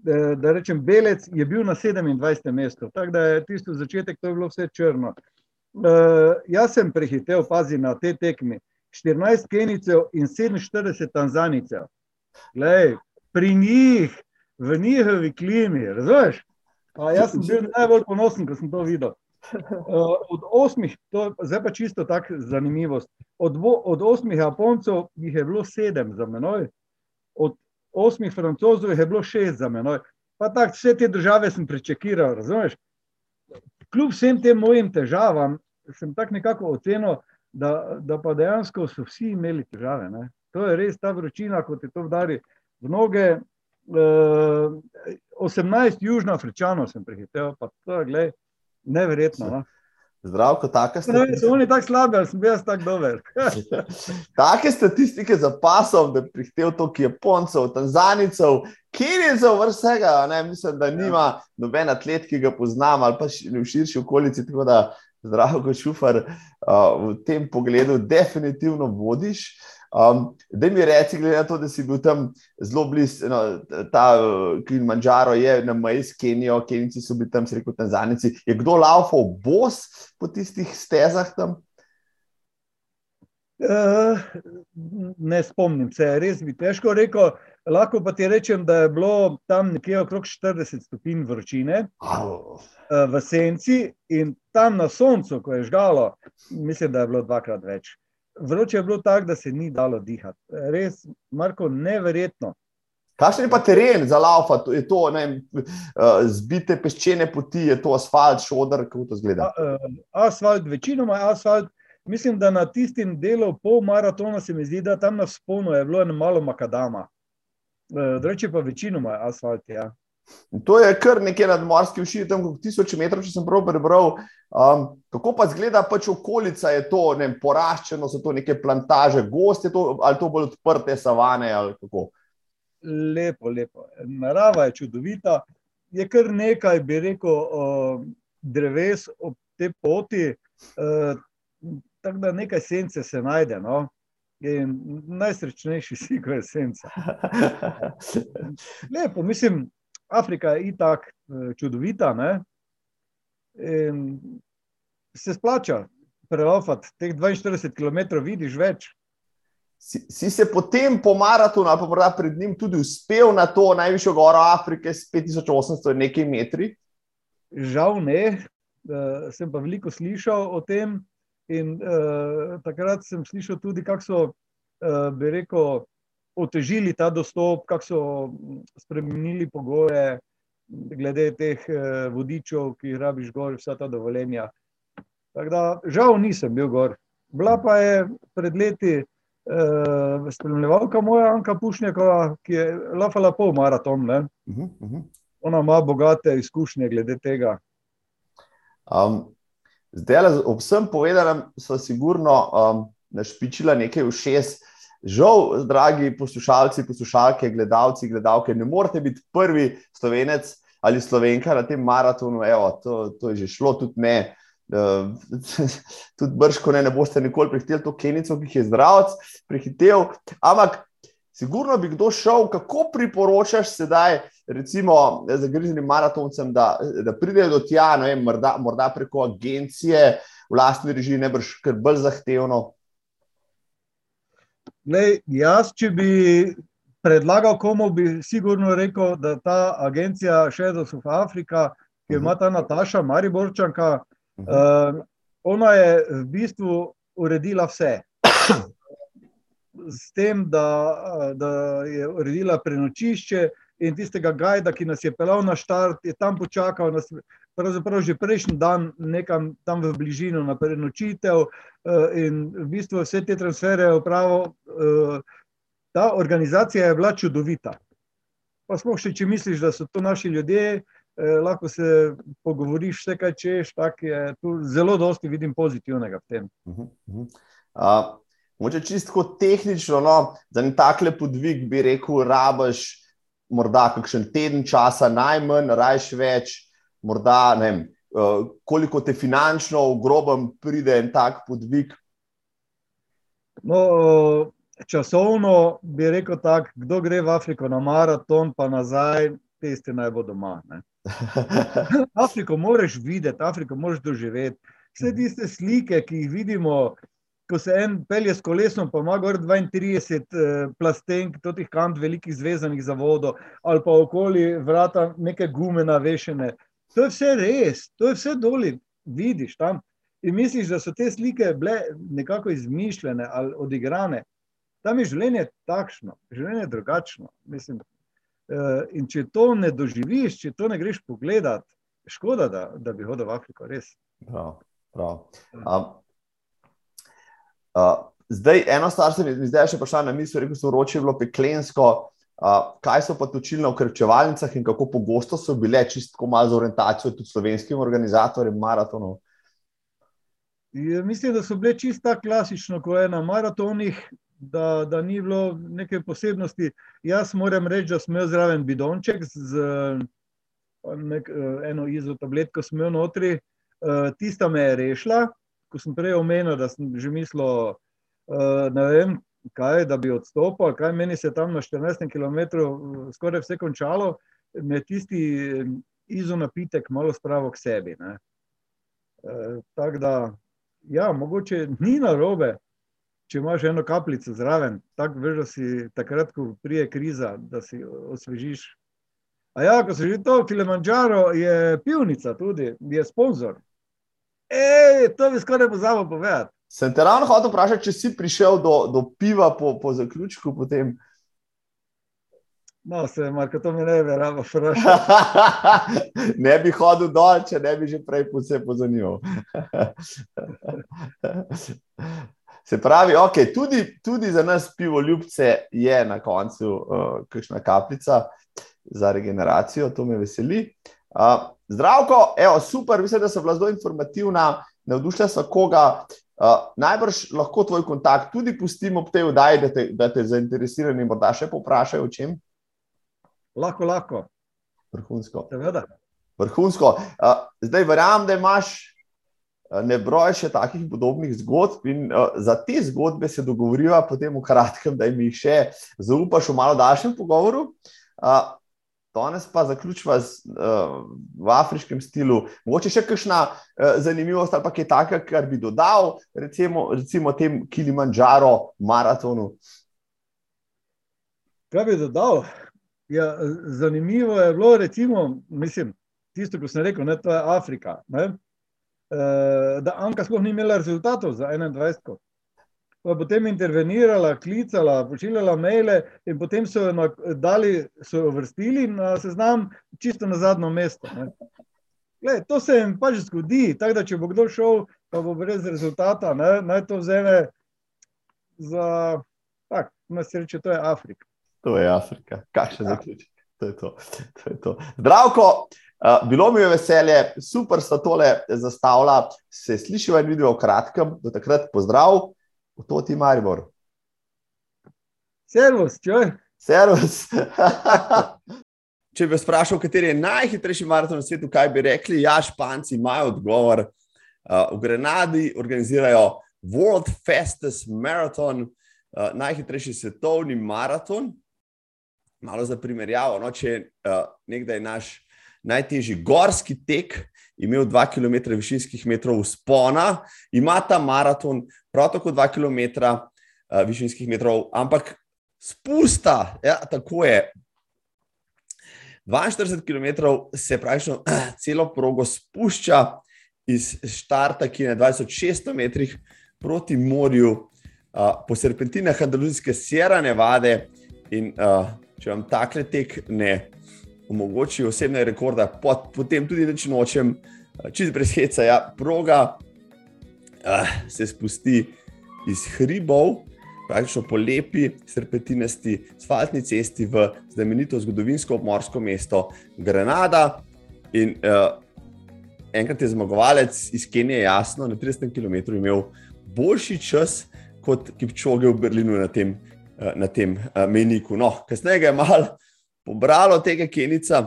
da, da rečem, Belec je bil na 27. mestu, tako da je tisto začetek, to je bilo vse črno. Uh, jaz sem prehitev, pazi na te tekmi, 14 Kenicev in 47 Tanzanicev. Glej, pri njih, v njihovi klimi, razumeš? A jaz sem bil najbolj ponosen, ko sem to videl. Uh, od osmih, to, zdaj pa čisto tako zanimivost. Od, dvo, od osmih Japoncev jih je bilo sedem za menoj, od osmih Francozov jih je bilo šest za menoj. Pa tako vse te države sem prečekiral, razumeš? Kljub vsem tem mojim težavam, sem tako nekako ocenil, da, da pa dejansko so vsi imeli težave. Ne? To je res ta vročina, kot je to vdari v noge. Uh, 18 južnoafričanov sem prehitev, pa to je, glej, neverjetno. No? Zdravko, taka Ne, so statistika. oni tako slabi, ali sem jaz tako dober. Take statistike za pasom, da prihtel toliko Japoncev, Tanzanicev, Kenijcev, vsega. Ne? Mislim, da nima noben atlet, ki ga poznam ali pa v širši okolici. Tako da, zdravko, šufar, uh, v tem pogledu definitivno vodiš. Um, da mi reci, glede na to, da si bil tam zelo blizu, no, ta Kilimanjaro je na meji s Kenijo, Kenijci so bili tam, se rekel, Tanzanici. Je kdo laufal bos po tistih stezah tam? Uh, ne spomnim se, res bi težko rekel. Lahko pa ti rečem, da je bilo tam nekje okrog 40 stopinj vročine uh, v senci in tam na soncu, ko je žgalo, mislim, da je bilo dvakrat več. Vroče je bilo tako, da se ni dalo dihati. Res, Marko, neverjetno. Kakšen je pa teren za laufa? Je to ne, uh, zbite peščene poti, je to asfalt, šodr, kako to zgleda? A, uh, asfalt, večinoma je asfalt. Mislim, da na tistim delu pol maratona se mi zdi, da tam na sponu je bilo eno malo makadama. Uh, Drugače pa večinoma je asfalt. Ja. To je kar nekje nadmorski všir, tam kot tisoč metrov, če sem prav prebral. Um, kako pa zgleda pač okolica, je to vem, poraščeno, so to neke plantaže, goste, to, ali to bolj odprte savane ali kako? Lepo, lepo. Narava je čudovita. Je kar nekaj, bi rekel, uh, dreves ob tej poti, uh, tako da nekaj sence se najde. No. In najsrečnejši si, ko je senca. Lepo, mislim, Afrika je itak eh, čudovita. Ne? In se splača prelofati teh 42 km, vidiš več. Si, si se potem po maratonu, pa morda pred njim, tudi uspel na to najvišjo goro Afrike s 5800 nekaj metri? Žal ne, uh, sem pa veliko slišal o tem. In uh, takrat sem slišal tudi, kako so, uh, bi rekel, otežili ta dostop, kako so spremenili pogoje, glede teh uh, vodičev, ki jih rabiš gor, vsa ta dovoljenja. Tako da, žal nisem bil gor. Bila pa je pred leti uh, spremljevalka moja, Anka Pušnjakova, ki je lafala pol maraton. Uh -huh, uh -huh. Ona ima bogate izkušnje glede tega. Um, zdaj, ob vsem povedanem, so sigurno um, našpičila nekaj v šest. Žal, dragi poslušalci, poslušalke, gledalci, gledalke, ne morete biti prvi slovenec ali slovenka na tem maratonu. Evo, to, to je že šlo, tudi ne. Uh, tudi brško ne, ne boste nikoli prihiteli to kenico, ki je zdravc, prihitev. Ampak Sigurno bi kdo šel, kako priporočaš sedaj, recimo, zagrizenim maratoncem, da, da pridejo do tja, vem, morda, morda preko agencije, vlastni režim, ne brž, ker bolj zahtevno. Lej, jaz, če bi predlagal komu, bi sigurno rekel, da ta agencija Shadows of Africa, ki jo ima ta Nataša, Mariborčanka, uh -huh. uh, ona je v bistvu uredila vse s tem, da, da je uredila prenočišče in tistega gajda, ki nas je pelal na štart, je tam počakal nas. Pravzaprav že prejšnji dan nekam tam v bližino na prenočitev in v bistvu vse te transfere upravo. Ta organizacija je bila čudovita. Pa smo še, če misliš, da so to naši ljudje, lahko se pogovoriš vse, kaj češ, tako je tu zelo dosti vidim pozitivnega v tem. Uh -huh. uh, Moče čisto tehnično, no, za en takle podvig bi rekel, rabaš morda kakšen teden časa, najmanj, rajš več, morda ne vem, uh, koliko te finančno v grobem pride en tak podvig. No, časovno bi rekel tako, kdo gre v Afriko na maraton, pa nazaj, tiste naj bo doma. Afriko moraš videti, Afriko moraš doživeti. Vse tiste slike, ki jih vidimo, ko se en pelje s kolesom, pa ima gor 32 eh, plastenk, totih kant, velikih zvezanih za vodo, ali pa okoli vrata neke gume navešene. To je vse res, to je vse doli, vidiš tam. In misliš, da so te slike bile nekako izmišljene ali odigrane. Tam je življenje takšno, življenje je drugačno. Mislim, eh, in če to ne doživiš, če to ne greš pogledat, škoda, da, da bi hodil v Afriko, res. Prav, prav. Um, Uh, zdaj, eno stvar se mi zdaj še prišla na misel, rekel sem, vroče je bilo peklensko. Uh, kaj so pa točilne ukrepčevalnice in kako pogosto so bile, čisto malo za orientacijo tudi slovenskim organizatorjem maratonov? Je, mislim, da so bile čisto tako klasično, kot je na maratonih, da, da ni bilo neke posebnosti. Jaz moram reči, da sem imel zraven bidonček z nek, eno izotabletko, sem imel notri, uh, tista me je rešila ko sem prej omenil, da sem že mislil, uh, ne vem, kaj, da bi odstopil, kaj meni se tam na 14 km skoraj vse končalo, me tisti izonapitek malo spravo k sebi. Uh, Tako da, ja, mogoče ni na robe, če imaš eno kapljico zraven, tako veš, da si takrat, ko prije kriza, da si osvežiš. A ja, ko se že to, Kilimanjaro je pivnica tudi, je sponzor. Ej, to bi skoraj pozabil povedati. Sem te ravno hotel vprašati, če si prišel do, do piva po, po zaključku. Potem. No, se je, Marko, to mi ne bi rado vprašal. ne bi hodil dol, če ne bi že prej vse pozanimal. se pravi, okay, tudi, tudi za nas pivo ljubce je na koncu uh, kakšna kapljica za regeneracijo, to me veseli. Uh, Zdravko, evo, super, mislim, da so bila zelo informativna, navdušila so koga. Uh, najbrž lahko tvoj kontakt tudi pustimo ob tej vdaji, da te, da te zainteresirani morda še poprašajo o čem. Lahko, lahko. Vrhunsko. Seveda. Vrhunsko. Uh, zdaj verjamem, da imaš ne broj še takih podobnih zgodb. In, uh, za te zgodbe se dogovoriva potem v kratkem, da jim jih še zaupaš v malo daljšem pogovoru. Uh, Danes pa zaključujem uh, v afriškem stilu. Mogoče še kakšna uh, zanimivost ali kaj takega, kar bi dodal, recimo, recimo tem Kilimanjaro maratonu. Kaj bi dodal? Ja, zanimivo je bilo, recimo, mislim, tisto, ko sem rekel, da je Afrika. Ne? Eh, da Anka sploh ni imela rezultatov za 21. Pa je potem intervenirala, klicala, pošiljala maile, in potem so jo dali, so jo vrstili na seznam, čisto na zadnjo mesto. Glej, to se jim pač zgodi, tako da če bo kdo šel, pa bo brez rezultata, ne, naj to vzame za, tako, na srečo, to je Afrika. To je Afrika, kakšen ja. zaključek. To je to. to, je to. Zdravko, Uh, bilo mi je veselje, super sta tole zastavila, se slišiva in vidiva v kratkem, do takrat pozdrav, v to ti Maribor. Servus, čuj. Servus. Če bi vprašal, kateri je najhitrejši maraton na svetu, kaj bi rekli? Ja, Španci imajo odgovor. Uh, v Grenadi organizirajo World Fastest Marathon, uh, najhitrejši svetovni maraton. Malo za primerjavo, no, če uh, nekdaj naš najtežji gorski tek, imel 2 km višinskih metrov spona, ima ta maraton prav tako 2 km uh, višinskih metrov, ampak spusta, ja, tako je. 42 km se praktično celo progo spušča iz štarta, ki je na 2600 metrih proti morju, uh, po serpentinah Andaluzijske Sierra Nevade. In uh, če vam takle tek ne omogoči osebne rekorde, pot, potem tudi neč nočem, eh, čez brez heca, ja, proga uh, se spusti iz hribov, praktično po lepi, srpetinasti, asfaltni cesti v znamenito zgodovinsko obmorsko mesto Grenada. In uh, enkrat je zmagovalec iz Kenije, jasno, na 30 km imel boljši čas kot Kipčoge v Berlinu na tem, uh, na tem uh, meniku. No, kasneje je malo pobralo tega Kenica,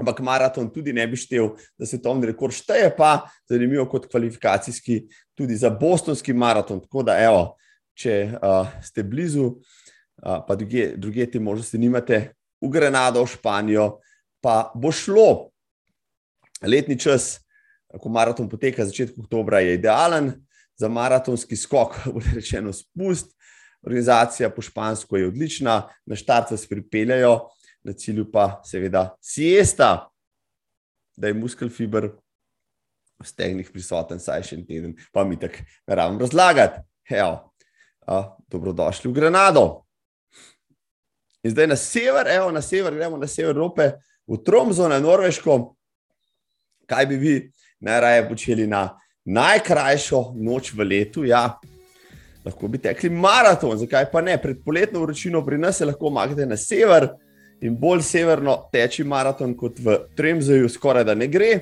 ampak maraton tudi ne bi štel, da se to rekord šteje, pa zanimivo kot kvalifikacijski tudi za bostonski maraton. Tako da, evo, če uh, ste blizu, uh, pa druge, druge te možnosti nimate, v Grenado, v Španijo, pa bo šlo. Letni čas, ko maraton poteka, začetek oktobra, je idealen za maratonski skok, bolj rečeno, spust. Organizacija po špansko je odlična, na štart vas pripeljajo, na cilju pa seveda siesta, da je muskel fiber v stegnih prisoten, saj še en teden, pa mi tako ne rabim razlagati. Evo, a, dobrodošli v Grenado. In zdaj na sever, evo, na sever, gremo na sever Evrope, v Tromso, na Norveško. Kaj bi vi najraje počeli na najkrajšo noč v letu? Ja, lahko bi tekli maraton, zakaj pa ne? Pred poletno vročino pri nas se lahko omaknete na sever in bolj severno teči maraton kot v Tremzeju, skoraj da ne gre.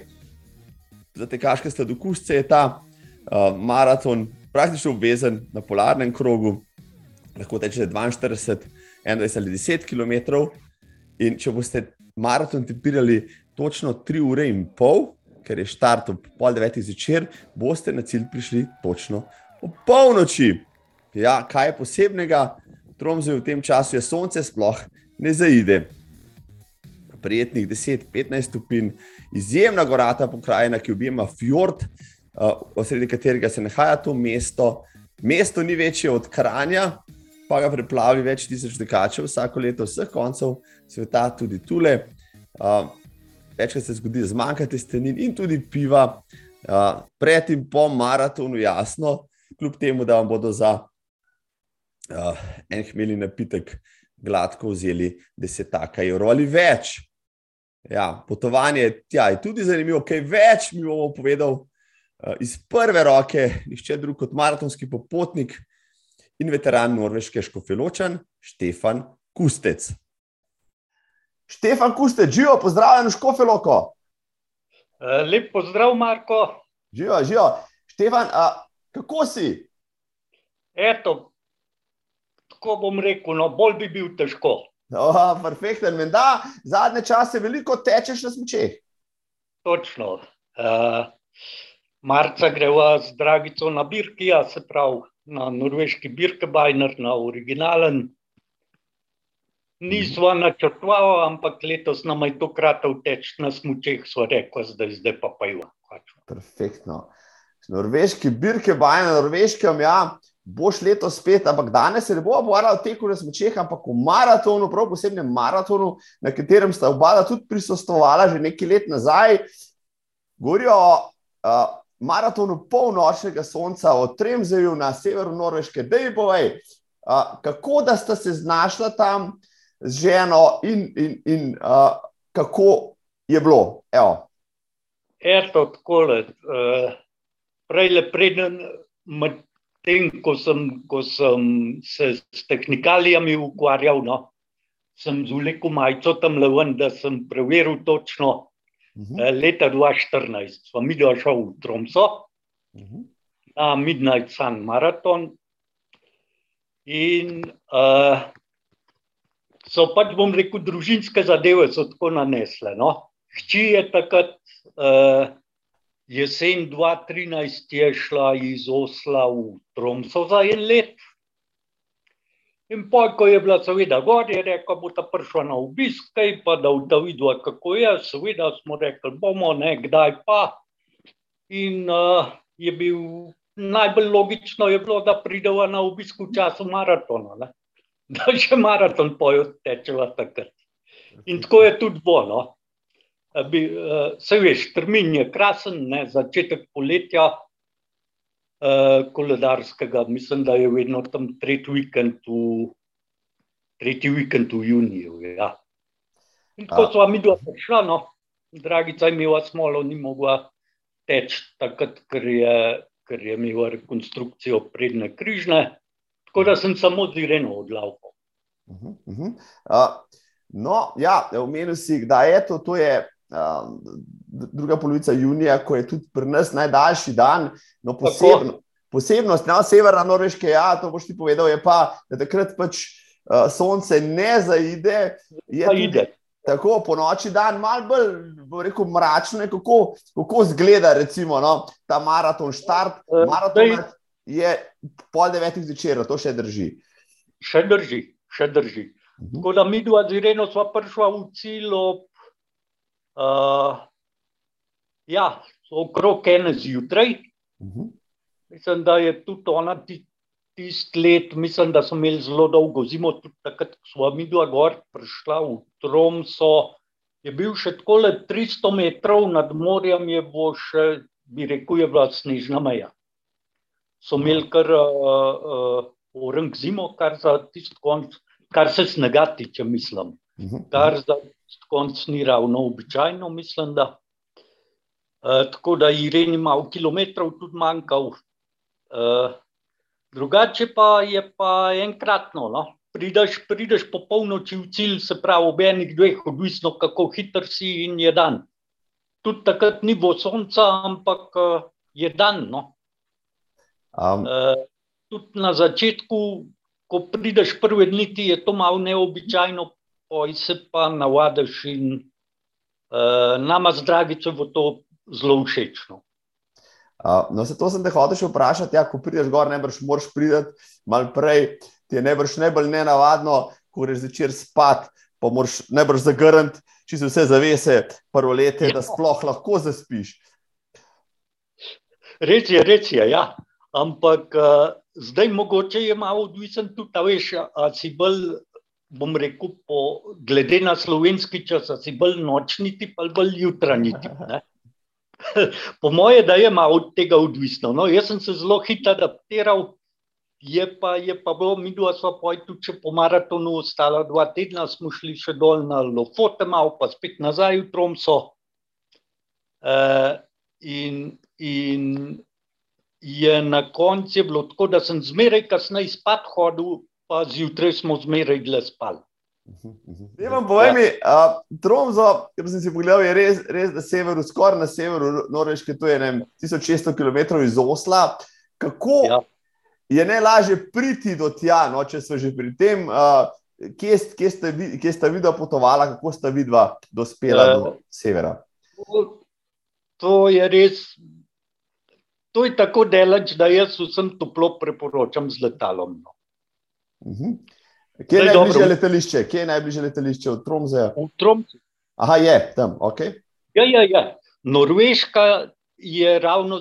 Za te kaške sladokusce je ta uh, maraton praktično obvezen na polarnem krogu, lahko teče 42, 21 ali 10 km. In če boste maraton tipirali točno 3 ure in pol, ker je štart ob pol devetih zvečer, boste na cilj prišli točno ob polnoči. Ja, kaj je posebnega? Tromzoj v tem času je sonce sploh ne zaide. Prijetnih 10-15 stopinj, izjemna gorata pokrajina, ki objema fjord, uh, sredi katerega se nahaja to mesto. Mesto ni večje od Kranja, pa ga preplavi več tisoč dekačev vsako leto, vseh koncev sveta, tudi tule. Uh, večkrat se zgodi, zmanjkate stenin in tudi piva, uh, pred in po maratonu, jasno, kljub temu, da vam bodo za uh, en hmelji napitek gladko vzeli desetaka evrov ali več. Ja, potovanje tja, je tudi zanimivo, kaj več mi bomo povedal uh, iz prve roke, nišče drug kot maratonski popotnik in veteran norveške škofeločan Štefan Kustec. Štefan Kustec, živijo, pozdravljen v škofeloko. Uh, lep pozdrav, Marko. Živijo, živijo. Štefan, uh, kako si? Eto, tako bom rekel, no, bolj bi bil težko. Oh, perfekten, menda, zadnje čase veliko tečeš na smočeh. Točno. Uh, marca greva z Dragico na Birki, ja, se pravi na norveški Birkebajner, na originalen. Nismo načrtovali, ampak letos nam je to kratko teč na smučeh, so rekli, zdaj, zdaj pa pa jo. Perfektno. Norveški Birkebajner, na norveškem, ja, boš letos spet, ampak danes se ne bo pogovarjal o teku na smučeh, ampak o maratonu, prav posebnem maratonu, na katerem sta oba tudi prisostovala že nekaj let nazaj. Govorijo o uh, maratonu polnočnega sonca, o Tremzeju na severu Norveške. Da je povej, uh, kako da sta se znašla tam z ženo in, in, in uh, kako je bilo. Evo. Eto, tako je. Uh, prej le preden, tem, ko, sem, ko sem se s tehnikalijami ukvarjal, no, sem z uleku majico tam leven, da sem preveril točno. Uh -huh. Leta 2014 smo mi došli v Tromso uh -huh. na Midnight Sun Marathon. In uh, so pač, bom rekel, družinske zadeve so tako nanesle. No. Hči je takrat uh, jesen 2013 je šla iz Osla v Tromso za en let. In pa, ko je bila seveda gor, je rekel, bo ta prišla na obisk, kaj pa da v vidva, kako je, seveda smo rekli, bomo, ne, kdaj pa. In uh, je bil najbolj logično, je bilo, da prideva na obisk v času maratona, ne? da še maraton pojo tečeva takrat. In tako je tudi bilo. No? Se veš, termin je krasen, ne? začetek poletja, uh, koledarskega, mislim, da je vedno tam tretji vikend v, tretji vikend v juniju. Ja. In tako smo mi dva prišla, no, dragica je imela smolo, ni mogla teči takrat, ker je, ker je imela rekonstrukcijo predne križne, tako da sem samo z Ireno odlavko. Uh -huh, uh -huh. uh, no, ja, omenil si, da je to, to je uh, druga polovica junija, ko je tudi pri nas najdaljši dan. No, posebno, posebnost na severna Norveške, ja, to boš ti povedal, je pa, da takrat pač uh, sonce ne zaide. Tudi, tako po noči dan, malo bolj, bo rekel, mračno, kako, kako zgleda recimo, no, ta maraton, štart. Uh, maraton je pol devetih zvečer, to še drži. Še drži, še drži. Uh -huh. Tako da mi dva z Ireno sva prišla v cilj ob uh, ja, okrog ene zjutraj. Uh -huh. Mislim, da je tudi ona tisti let, mislim, da smo imeli zelo dolgo zimo, tudi takrat, ko smo mi dva gor prišla v Tromso. Je bil še tako le 300 metrov nad morjem, je bo še, bi rekel, je bila snežna meja. So imeli kar uh, uh, orang zimo, kar za tisti konc, kar se snega tiče, mislim. Mhm. Kar za konc ni ravno običajno, mislim, da. Uh, tako da Ireni malo kilometrov tudi manjkal, Uh, drugače pa je pa enkratno. No? Prideš, prideš po polnoči v cilj, se pravi, ob enih dveh, odvisno kako hiter si in je dan. Tudi takrat ni bo sonca, ampak uh, je dan. No? Um. Uh, tudi na začetku, ko prideš prve dni, ti je to malo neobičajno, poj se pa navadiš in uh, nama z Dragico bo to zelo všečno. Uh, no, se to sem te hotel še vprašati. Ja, ko prideš gor, ne brž moraš priti malo prej, ti je najbrž najbolj nenavadno, ko greš zvečer spat, pa moraš najbrž zagrniti, če se vse zavese, prvo leto, ja. da sploh lahko zaspiš. Res je, res je, ja. Ampak uh, zdaj mogoče je malo odvisen tudi, veš, a si bolj, bom rekel, po, glede na slovenski čas, si bolj nočni tip ali bolj jutranji tip. Ne? po moje, da je malo od tega odvisno. No, jaz sem se zelo hitro adaptiral, je pa, je pa bilo, mi dva smo pa tudi po maratonu ostala dva tedna, smo šli še dol na Lofote, malo pa spet nazaj v Tromso. Uh, in, in je na koncu bilo tako, da sem zmeraj kasneje spat hodil, pa zjutraj smo zmeraj gle spali. Ne vam povem, ja. Tromzo, ki sem si pogledal, je res, res na severu, skoraj na severu Norveške, to je ne, 1600 km iz Osla. Kako ja. je najlažje priti do tja, no, če so že pri tem, uh, kje, kje, ste, kje ste videla potovala, kako sta videla dospela uh, do severa? To, to je res to je tako delač, da jaz vsem toplo priporočam z letalom. No. Uh -huh. Kje je najbližje letališče? Kje je najbližje letališče od Tromzeja? V Tromzu. Aha, je tam, ok. Ja, ja, ja. Norveška je ravno,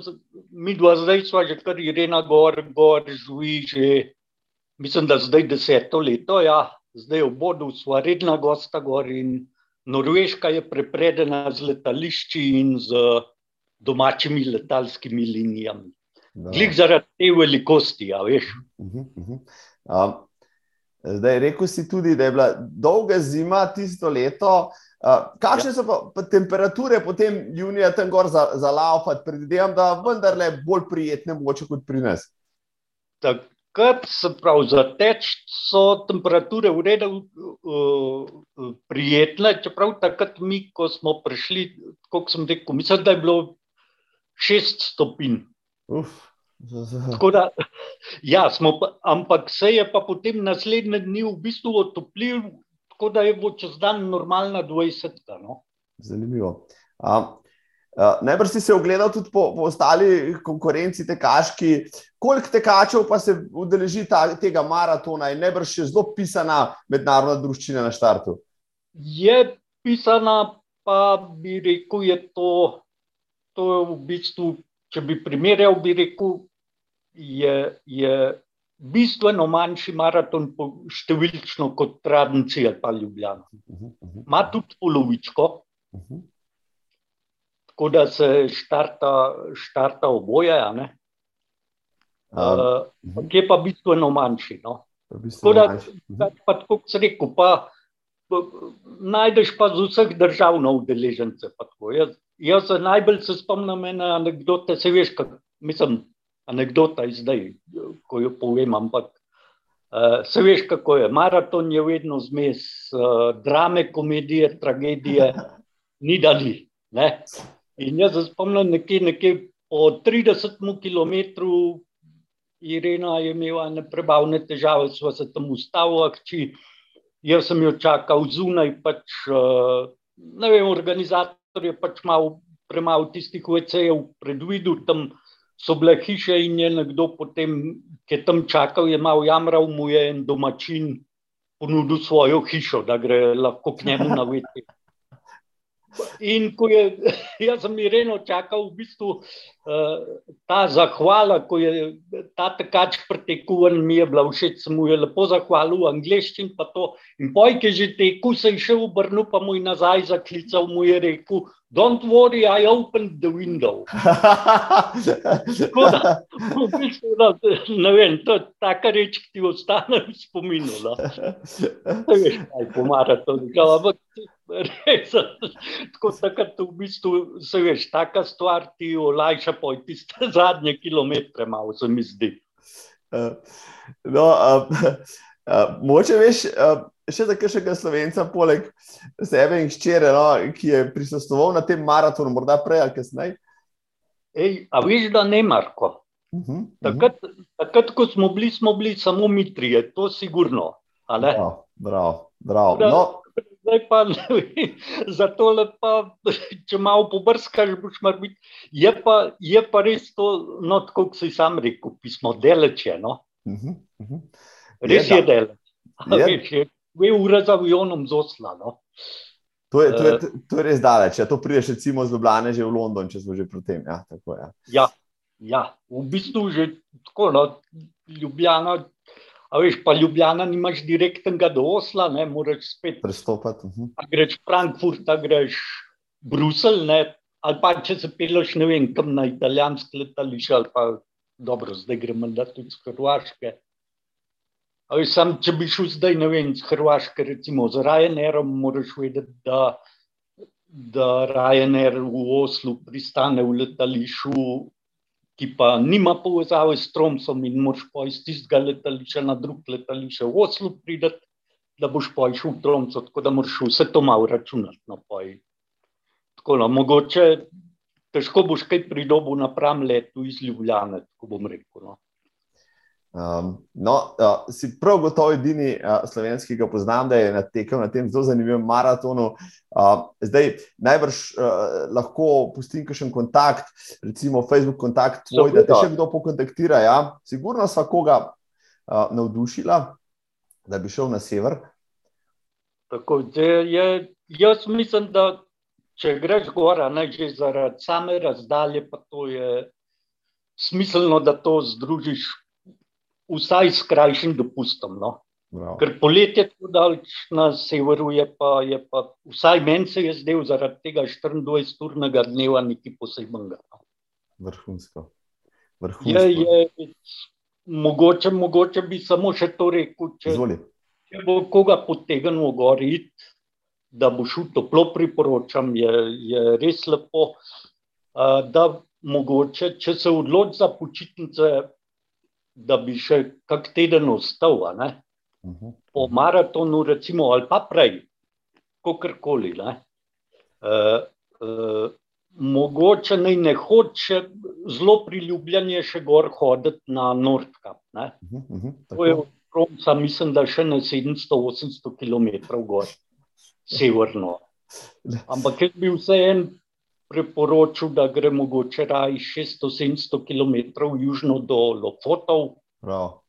mi dva zdaj smo že kar Irena Gor, Gor, živi že, mislim, da zdaj deseto leto, ja. Zdaj v Bodu smo redna gosta gor in Norveška je prepredena z letališči in z domačimi letalskimi linijami. Glik zaradi te velikosti, ja, veš. Uh -huh, uh -huh. Um, zdaj, rekel si tudi, da je bila dolga zima tisto leto. Uh, kakšne ja. so pa, pa temperature potem junija tam gor za, za laufat? Predvidevam, da vendarle bolj prijetne moče kot pri nas. Takrat se pravi, za teč so temperature v redu uh, prijetne, čeprav takrat mi, ko smo prišli, kot sem rekel, mislim, da je bilo šest stopinj. Da, ja, pa, ampak se je pa potem naslednje dni v bistvu otoplil, tako da je bo čez dan normalna 20. No? Zanimivo. A, a, najbrž si se ogledal tudi po, po ostali konkurenci, tekaški. Koliko tekačev pa se udeleži ta, tega maratona in najbrž je zelo pisana mednarodna družščina na štartu? Je pisana, pa bi rekel, je to to je v bistvu, če bi primerjal, bi rekel, je, je bistveno manjši maraton številčno kot Tradici ali pa Ljubljana. Ma tudi polovičko, tako da se štarta, štarta oboje. Uh, je pa bistveno manjši. No? Tako da, pa, tako se rekel, pa najdeš pa z vseh držav na udeležence. Jaz, jaz najbolj se spomnim ena anekdota, se veš, kak, mislim, anekdota je zdaj, ko jo povem, ampak uh, se veš, kako je. Maraton je vedno zmes uh, drame, komedije, tragedije, ni dali. Ne? In jaz se spomnim nekje, nekje po 30 km. Irena je imela neprebavne težave, smo se tam ustavili, jaz sem jo čakal zunaj, pač, uh, ne vem, organizator je pač malo premalo tistih VC-jev predvidel, tam so bile hiše in je nekdo potem, ki je tam čakal, je malo jamral, mu je en domačin ponudil svojo hišo, da gre lahko k njemu na VC. In ko je, jaz sem Ireno čakal, v bistvu uh, ta zahvala, ko je ta tekač pretekel, mi je bila všeč, sem mu je lepo zahvalil v angleščini. In pojke že teku, se je še obrnil, pa mu je nazaj zaklical, mu je rekel: Don't worry, I opened the window. da, v bistvu, da, ne vem, to je taka reč, ki ti ostane v spominu. No. Ne veš, kaj pomara to. Ampak res, tako takrat v bistvu, se veš, taka stvar ti olajša poj tiste zadnje kilometre, malo se mi zdi. Uh, no, uh, uh, moče veš, uh, še za kakšnega slovenca, poleg sebe in ščere, no, ki je prisostoval na tem maratonu, morda prej ali kasneje. Ej, a veš, da ne, Marko? Uh -huh, uh -huh. takrat, takrat, ko smo bili, smo bili samo mi trije, to je sigurno. Bravo, bravo. bravo. No. Zdaj pa zato pa, če malo pobrskaš, boš mar biti. Je pa, je pa res to, no, kot si sam rekel, pismo deleče. No? Uh -huh, uh -huh. Res je, je deleč dve ure za avionom z Osla. No. To je, to, je, eh. to je res daleč. Ja, to prideš, recimo, z Ljubljana že v London, če smo že pri tem. Ja, tako, ja. Ja, ja, v bistvu že tako. No, Ljubljana, a veš, pa Ljubljana nimaš direktnega do Osla, ne moreš spet prestopati. Uh -huh. Greš Frankfurt, greš Bruselj, ne, ali pa če se peleš, ne vem, kam na italijanske letališče, ali pa dobro, zdaj gremo da tudi z Hrvaške. Sam, če bi šel zdaj, ne vem, z Hrvaške, recimo z Ryanairom, moraš vedeti, da, da Ryanair v Oslu pristane v letališču, ki pa nima povezave s Tromsom in moraš pa iz tistega letališča na drug letališče v Oslu prideti, da boš pa šel v Tromso, tako da moraš vse to malo računati. No, tako da, mogoče težko boš kaj pridobil na pram letu iz Ljubljane, tako bom rekel. No. Um, no, uh, si prav gotovo edini uh, slovenski, ki ga poznam, da je natekel na tem zelo zanimivem maratonu. Uh, zdaj, najbrž uh, lahko pustim še en kontakt, recimo Facebook kontakt, tvoj, da te še kdo pokontaktira. Ja? Sigurno sva koga uh, navdušila, da bi šel na sever. Tako, je, jaz mislim, da če greš gora, ne že zaradi same razdalje, pa to je smiselno, da to združiš vsaj s krajšim dopustom. No? Ker poletje tako daleč na severu je pa, je pa vsaj meni se je zdel zaradi tega 24-urnega dneva nekaj posebnega. Vrhunsko. Vrhunsko. Je, je, mogoče, mogoče bi samo še to rekel. Če, če bo koga potegnil gori, da bo šel toplo, priporočam, je, je res lepo. Da mogoče, če se odloči za počitnice, da bi še kak teden ostal, uh mhm. -huh. po maratonu, recimo, ali pa prej, kakorkoli. Uh, uh, mogoče naj ne hoče zelo priljubljen, še gor hoditi na Nordkap. Uh -huh, uh -huh, Romca, mislim, da še na 700-800 km gor, severno. Ampak jaz bi vseeno priporočil, da gre mogoče raj 600-700 km južno do Lofotov. Prav.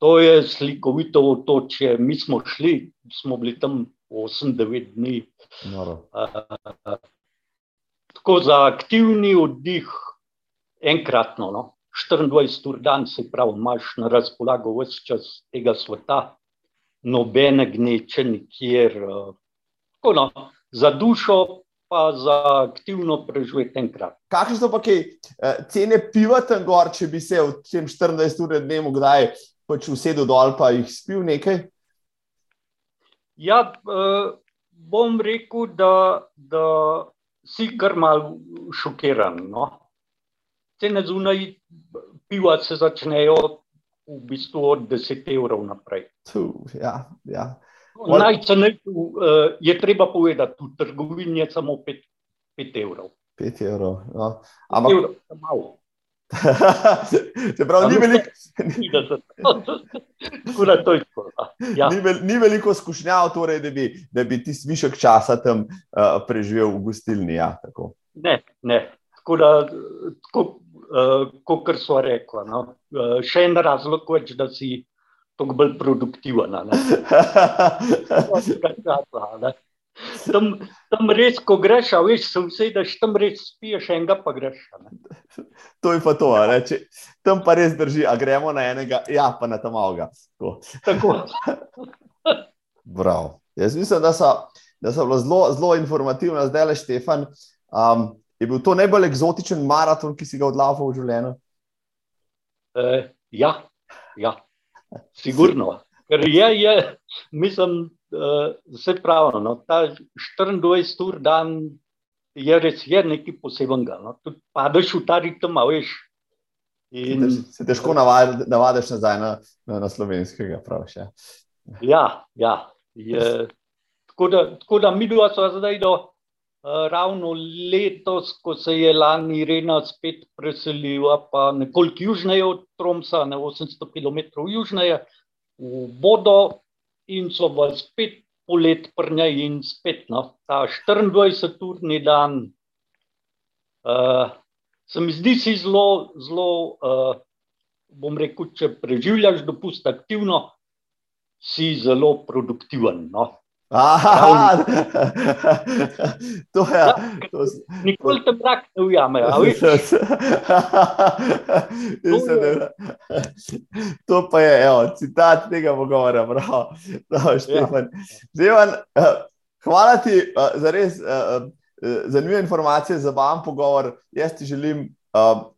To je slikovito otočje. Mi smo šli, smo bili tam 8-9 dni. Uh, tako za aktivni oddih, enkratno. No? 24 ur dan, se pravi, imaš na razpolago vse čas tega sveta, nobene gneče nikjer. Uh, no, za dušo, pa za aktivno preživeti enkrat. Kakšne so pa kaj uh, cene piva tam gor, če bi se v tem 24 ur dnevu kdaj pač usedel dol pa jih spil nekaj? Ja, uh, bom rekel, da, da si kar mal šokiran. No? cene zunaj piva se začnejo v bistvu od 10 evrov naprej. Tu, ja, ja. No, Najcenejši uh, je treba povedati, v trgovini je samo 5, 5 evrov. 5 evrov. No. Ampak... evrov Se pravi, ni veliko. ja. ni, vel, ni veliko skušnjav, torej, da, bi, da bi ti višek časa tam uh, preživel v gostilni. Ja, ne, ne. Tako da, tako, uh, kot so rekli. No? Uh, še en razlog več, da si tako bolj produktiven. tam, tam res, ko greš, veš, se usedeš, tam res spiješ, enega pa greš. Ne? To je pa to, Če, tam pa res drži, a gremo na enega, ja, pa na tam avga. Tako. Prav. Jaz mislim, da so, da so zelo, zelo informativna, zdaj le Štefan. Um, Je bil to najbolj eksotičen maraton, ki si ga odlaval v življenju? Uh, ja, ja, sigurno. Ker je, je mislim, uh, vse pravi. No, ta 24 ur dan je res je nekaj posebnega. No. Padeš v ta ritem, veš. In, se težko navadiš nazaj na, na, na slovenskega. Praviš, ja, ja. ja je, tako, da, tako da mi dva smo zdaj do. Ravno letos, ko se je lani Irena spet preselila, pa nekoliko južneje od Tromsa, na 800 km južneje, v Bodo in so v spet polet prnja in spet na no, ta 24-urni dan. Uh, se mi zdi si zelo, zelo, uh, bom rekel, če preživljaš dopust aktivno, si zelo produktiven. No. Aha, to je. Ja, to... Nikoli te mrak ne ujame. to pa je evo, citat tega pogovora. Bravo, bravo Štefan. Ja. Uh, hvala ti uh, za res uh, zanimive informacije, za vam pogovor. Jaz ti želim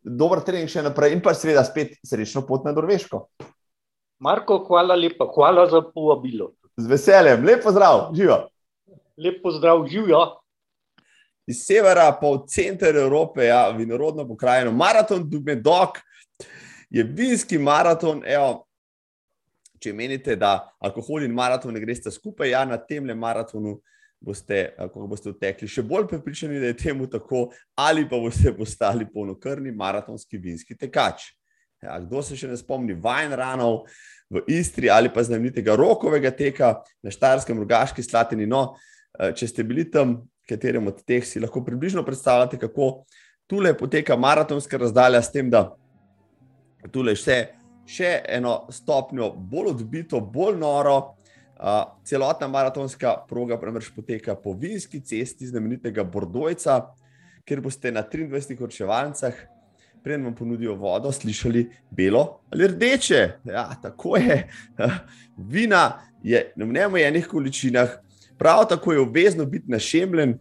dober trening še naprej in pa seveda spet srečno pot na Norveško. Marko, hvala lepa, hvala za povabilo. Z veseljem, lepo zdrav, živijo. Lepo zdrav, živijo. Iz severa, pa v center Evrope, ja, vinorodno pokrajino, maraton Dubedok je vinski maraton. Evo, če menite, da alkohol in maraton ne greste skupaj, ja, na tem le maratonu boste, ko boste utekli, še bolj prepričani, da je temu tako, ali pa boste postali polnokrvni maratonski vinski tekač. Ja, kdo se še ne spomni Vajn Ranov v Istri ali pa znamenitega rokovega teka na Štarskem, Rogaški, Slatini. No, eh, če ste bili tam, katerem od teh si lahko približno predstavljate, kako tule poteka maratonska razdalja, s tem, da tule še, še eno stopnjo bolj odbito, bolj noro. Uh, celotna maratonska proga premrš poteka po Vinski cesti znamenitega Bordojca, kjer boste na 23 vrčevalnicah, preden vam ponudijo vodo, slišali belo ali rdeče. Ja, tako je. Vina je na neomejenih količinah, prav tako je obvezno biti našemljen,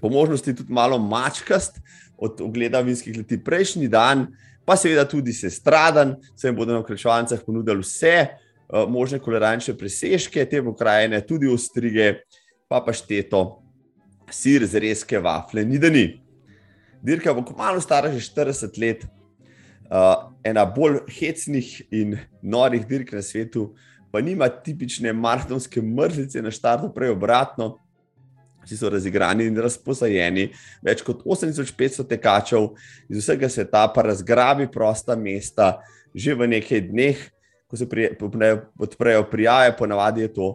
po možnosti tudi malo mačkast od ogleda vinskih leti prejšnji dan, pa seveda tudi se stradan, se jim bodo na krečovancah ponudili vse uh, možne kolerančne presežke, te pokrajine, tudi ostrige, pa pa šteto, sir, zrezke, vafle, ni da ni. Dirka bo kmalo stara že 40 let, uh, ena bolj hecnih in norih dirk na svetu, pa nima tipične maratonske mrzlice na štartu, prej obratno. Vsi so razigrani in razposajeni, več kot 8500 tekačev iz vsega sveta, pa razgrabi prosta mesta, že v nekaj dneh, ko se odprejo prijave, ponavadi je to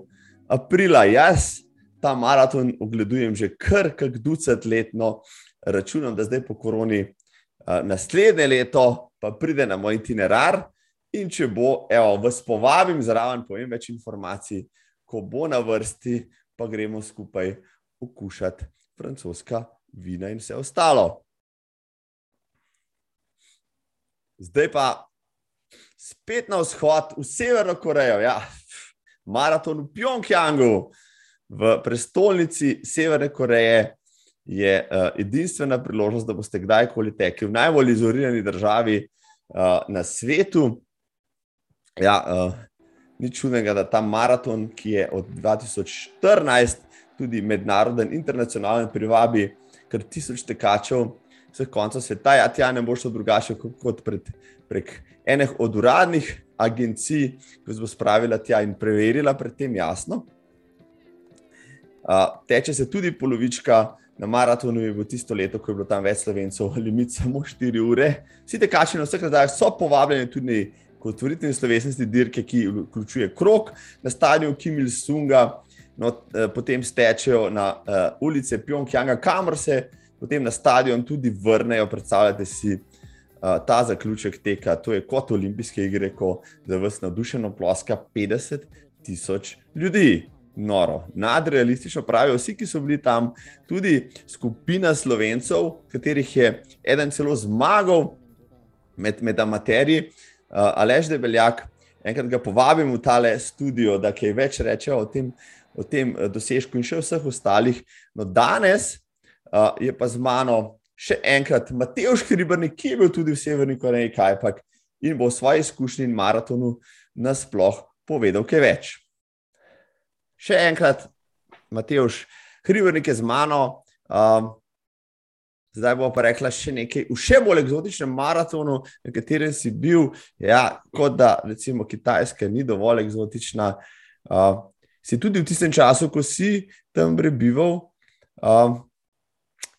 aprila. Jaz ta maraton ogledujem že kar kak ducat letno, računam, da zdaj po koroni naslednje leto pa pride na moj itinerar in če bo, evo, vas povabim zraven, povem več informacij, ko bo na vrsti, pa gremo skupaj okušati francoska vina in vse ostalo. Zdaj pa spet na vzhod, v Severno Korejo, ja, maraton v Pjongjangu, v prestolnici Severne Koreje. Je uh, edinstvena priložnost, da boste kdajkoli tekli v najbolj izolirani državi uh, na svetu. Ja, uh, ni čudnega, da ta maraton, ki je od 2014 tudi mednaroden, internacionalen, privabi kar tisoč tekačev, vseh koncev sveta. Ja, tja ne bo šlo drugače kot pred, prek enih od uradnih agencij, ki bo spravila tja in preverila pred tem jasno. Uh, teče se tudi polovička. Na maratonu je bilo tisto leto, ko je bilo tam več slovencev, limit samo 4 ure. Vsi tekači na vseh razdajah so povabljeni tudi kot otvoritve slovesnosti dirke, ki vključuje krok na stadionu Kim Il-sunga, no, eh, potem stečejo na uh, ulice Pjongjanga, kamor se potem na stadion tudi vrnejo. Predstavljate si uh, ta zaključek teka, to je kot olimpijske igre, ko za vas navdušeno ploska 50 tisoč ljudi. Noro, nadrealistično pravijo vsi, ki so bili tam, tudi skupina slovencev, katerih je eden celo zmagal med, med amaterji, uh, Alež Debeljak. Enkrat ga povabim v tale studio, da kaj več reče o tem, o tem eh, dosežku in še vseh ostalih. No, danes uh, je pa z mano še enkrat Matejš Hribrnik, ki je bil tudi v Severni Koreji, kaj pa in bo o svoji izkušnji in maratonu nasploh povedal kaj več. Še enkrat, Matejš Hribrnik je z mano. Um, Zdaj bo pa rekla še nekaj v še bolj eksotičnem maratonu, na katerem si bil. Ja, kot da recimo Kitajska ni dovolj eksotična. Uh, si tudi v tistem času, ko si tam prebival, um,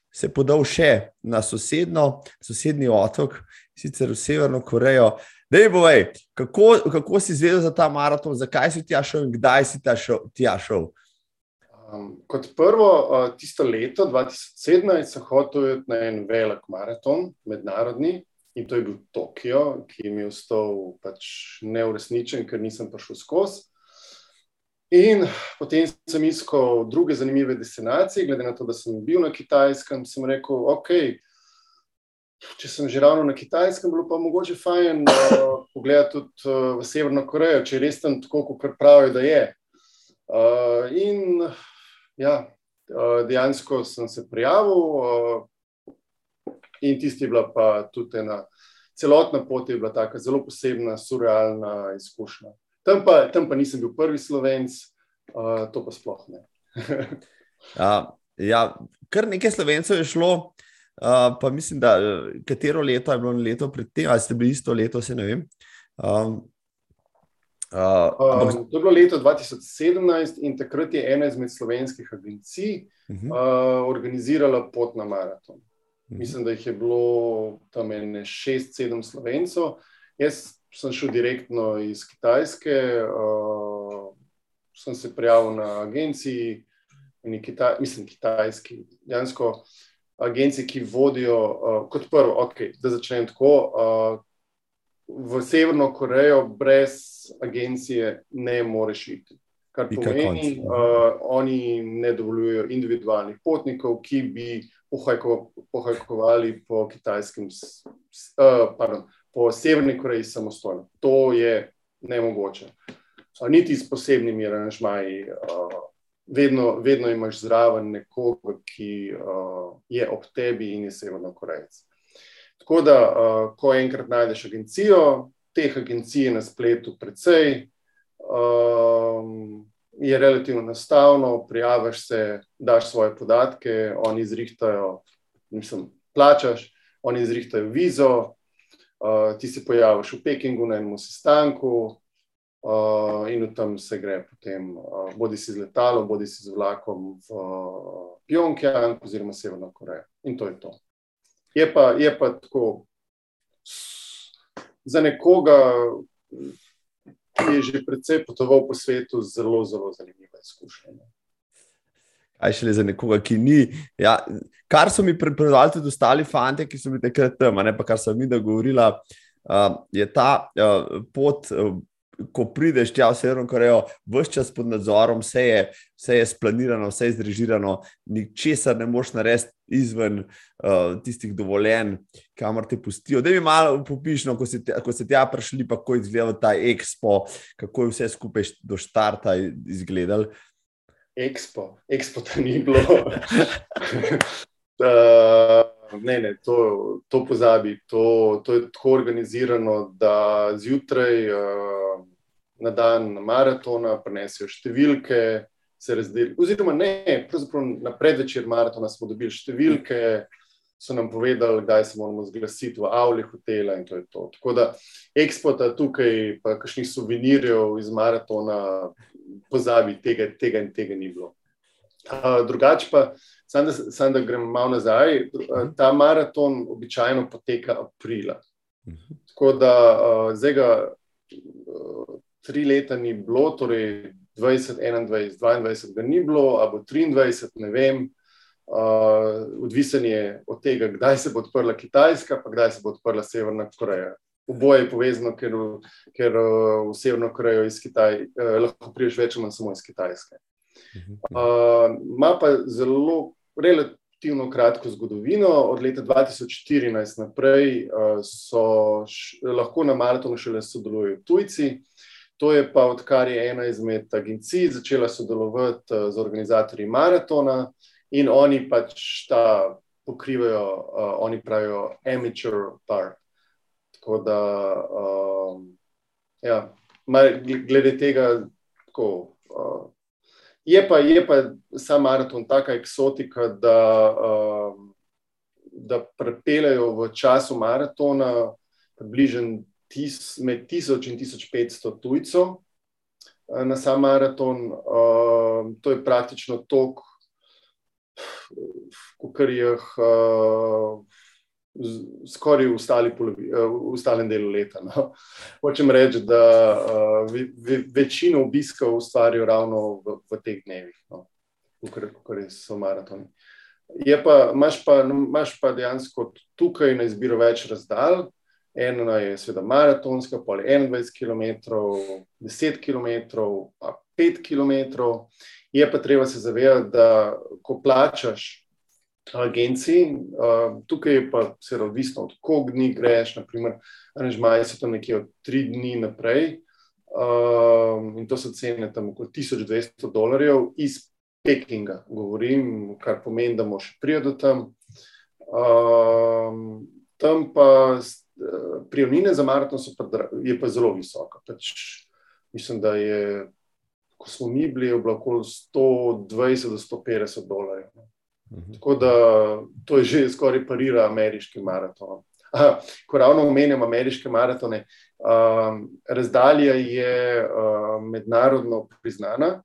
se podal še na sosedno, sosednji otok, sicer v Severno Korejo. Dej, bovej, kako, kako si izvedel za ta maraton, zakaj si ti šel in kdaj si ti šel? Um, kot prvo, uh, tisto leto 2017 sem hotel iti na en velik maraton, mednarodni, in to je bil Tokio, ki mi je ostal pač neuresničen, ker nisem prišel skozi. In potem sem iskal druge zanimive destinacije, glede na to, da sem bil na Kitajskem. Sem rekel, ok, če sem že ravno na Kitajskem, bilo pa mogoče fajn uh, pogledati tudi uh, v Severno Korejo, če je res tam tako, kot pravijo, da je. Uh, in ja, uh, dejansko sem se prijavil, uh, in tisti je bila pa tudi ena celotna pot, je bila tako zelo posebna, surrealna izkušnja. Tam pa, tam pa nisem bil prvi slovenc, uh, to pa sploh ne. uh, ja, kar nekaj slovencev je šlo, uh, pa mislim, da katero leto je bilo leto predtem, ali ste bili isto leto, se ne vem. Um, uh, ampak... um, to je bilo leto 2017 in takrat je ena izmed slovenskih agencij uh -huh. uh, organizirala pot na maraton. Mhm. Mislim, da jih je bilo tam šest, sedem slovencev, Jaz sem šel direktno iz Kitajske, uh, sem se prijavil na agenciji, kita, mislim, kitajski, dejansko agencije, ki vodijo, uh, kot prvo, okay, da začnem tako. Uh, v Severno Korejo brez agencije ne moreš iti. Kar pomeni, da uh, oni ne dovoljujejo individualnih potnikov, ki bi pohajko, pohajkovali po kitajskem, uh, pardon, po Severni Koreji samostojno. To je nemogoče. Uh, niti s posebnimi aranžmaji. Uh, vedno, vedno imaš zraven nekoga, ki uh, je ob tebi in je Severno Korejec. Tako da, uh, ko enkrat najdeš agencijo, teh agencij je na spletu precej. Um, je relativno enostavno, prijaviš se, daš svoje podatke, oni izrihtajajo, mislim, plačaš, oni izrihtajajo vizo, uh, ti se pojaviš v Pekingu na enem sestanku uh, in v tam se gre potem, uh, bodi si z letalom, bodi si z vlakom v uh, Pjongjang oziroma Severno Korejo. In to je to. Je pa, je pa tako za nekoga, ki je že precej potoval po svetu, zelo, zelo zanimiva izkušnja. Kaj še le za nekoga, ki ni. Ja, kar so mi predstavljali tudi ostali fanti, ki so bili takrat tam, ne pa kar sem mi da govorila, uh, je ta uh, pot. Uh, Ko prideš tja v Severno Korejo, vse čas pod nadzorom, vse je, vse je splanirano, vse je izrežirano, ničesar ne moš narediti izven uh, tistih dovoljenj, kamor te pustijo. Da mi malo popišemo, ko, ste tja prišli, pa kako je izgledal ta ekspo, kako je vse skupaj do štarta izgledal. Expo, Expo to ni bilo. uh, ne, ne, to, to pozabi. To, to je tako organizirano, da zjutraj uh, na dan maratona prenesijo številke, se razdelijo. Oziroma, ne, pravzaprav na predvečer maratona smo dobili številke. So nam povedali, da se moramo zglasiti v avli hotela, in to je to. Tako da, ekspota tukaj, pa kakšnih suvenirjev iz maratona, pozabi, tega, tega in tega ni bilo. Uh, drugače pa, samo da, sam, da grem malo nazaj, uh, ta maraton običajno poteka aprila. Tako da uh, zdaj ga uh, tri leta ni bilo, torej 20, 21, 22 ga ni bilo, ali 23, ne vem. Uh, odvisen je od tega, kdaj se bo odprla Kitajska, pa kdaj se bo odprla Severna Koreja. Oboje je povezano, ker, ker uh, v Severno Korejo iz Kitajske uh, lahko priješ več ali manj samo iz Kitajske. Uh, ima pa zelo relativno kratko zgodovino. Od leta 2014 naprej uh, so š, lahko na maratonu šele sodelujejo tujci. To je pa odkar je ena izmed agencij začela sodelovati uh, z organizatorji maratona in oni pač ta pokrivajo, uh, oni pravijo, amateur part. Tako da, um, ja, glede tega, tako, uh, je, pa, je pa sam maraton taka eksotika, da, um, da prepeljajo v času maratona približno tis, med 1000 in 1500 tujcev uh, na sam maraton. Uh, to je praktično tok, kot je. Uh, skoraj v, polovi, eh, v ostalem delu leta. No. Hočem reči, da uh, ve, večino obiskov ustvarijo ravno v, v teh dnevih, no. kot so maratoni. Je pa, imaš, pa, imaš pa dejansko tukaj na izbiro več razdalj. Eno je seveda maratonska, pa 21 km, 10 km, pa 5 km. Je pa treba se zavedati, da ko plačaš agenciji. Tukaj je pa vse odvisno, od koliko dni greš. Naprimer, aranžmaji so tam nekje od tri dni naprej. Uh, in to so cene tam okoli 1200 dolarjev iz Pekinga, govorim, kar pomeni, da moš priti do tam. Uh, tam pa prijavnine za maraton pa, je pa zelo visoka. Pač, mislim, da je, ko smo mi bili, je bilo okoli 120 do 150 dolarjev. No. Mhm. Tako da to je že skoraj parira ameriški maraton. Aha, ko ravno omenjam ameriške maratone, um, razdalja je uh, mednarodno priznana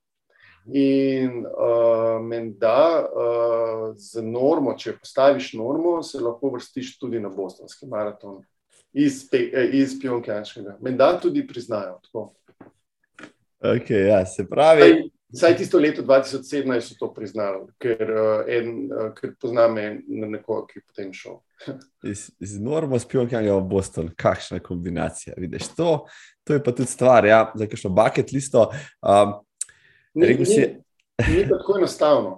in uh, menda uh, z normo, če postaviš normo, se lahko vrstiš tudi na bostonski maraton. Iz, iz Pjongjangskega. Menda tudi priznajo. Tako. Okay, ja, se pravi. Vsaj tisto leto 2017 so to priznali, ker, uh, en, uh, ker poznam nekoga, ki je potem šel. iz, iz Norma s Pjongjanga v Boston, kakšna kombinacija. Vidiš, to, to je pa tudi stvar, ja, za kakšno bucket listo. Um, ni, ni, si... ni tako enostavno.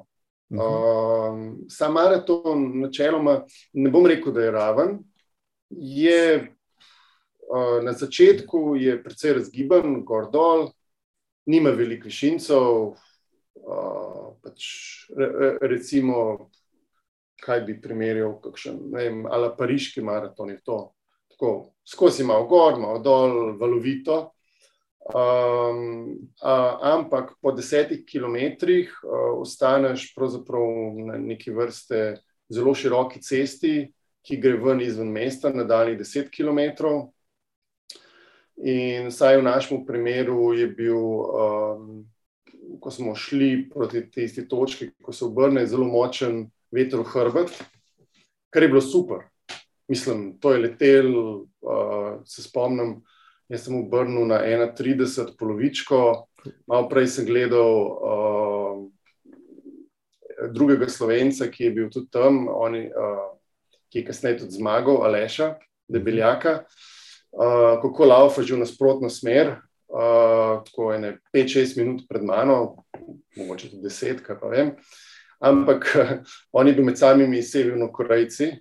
Uh, sam maraton, načeloma, ne bom rekel, da je raven. Je, uh, na začetku je precej razgiban, gor dol, nima veliko višincev. Uh, pač, re, recimo, kaj bi primerjal, kakšen, ne vem, ali pariški maraton je to. Tako, skozi malo gor, malo dol, valovito. Um, uh, ampak po desetih kilometrih uh, ostaneš na neki vrste zelo široki cesti, ki gre ven izven mesta, na daljnih deset kilometrov. In vsaj v našem primeru je bil, um, ko smo šli proti tisti točki, ko se obrne zelo močen veter v hrbet, kar je bilo super. Mislim, to je letel, uh, se spomnim, jaz sem obrnil na 31, polovičko, malo prej sem gledal uh, drugega slovenca, ki je bil tudi tam, oni, uh, ki je kasneje tudi zmagal, Aleša, debeljaka. Uh, uh, kako laufa že v nasprotno smer. Uh, tako je 5-6 minut pred mano, mogoče tudi 10, kaj pa vem. Ampak uh, on je bil med samimi severno-korejci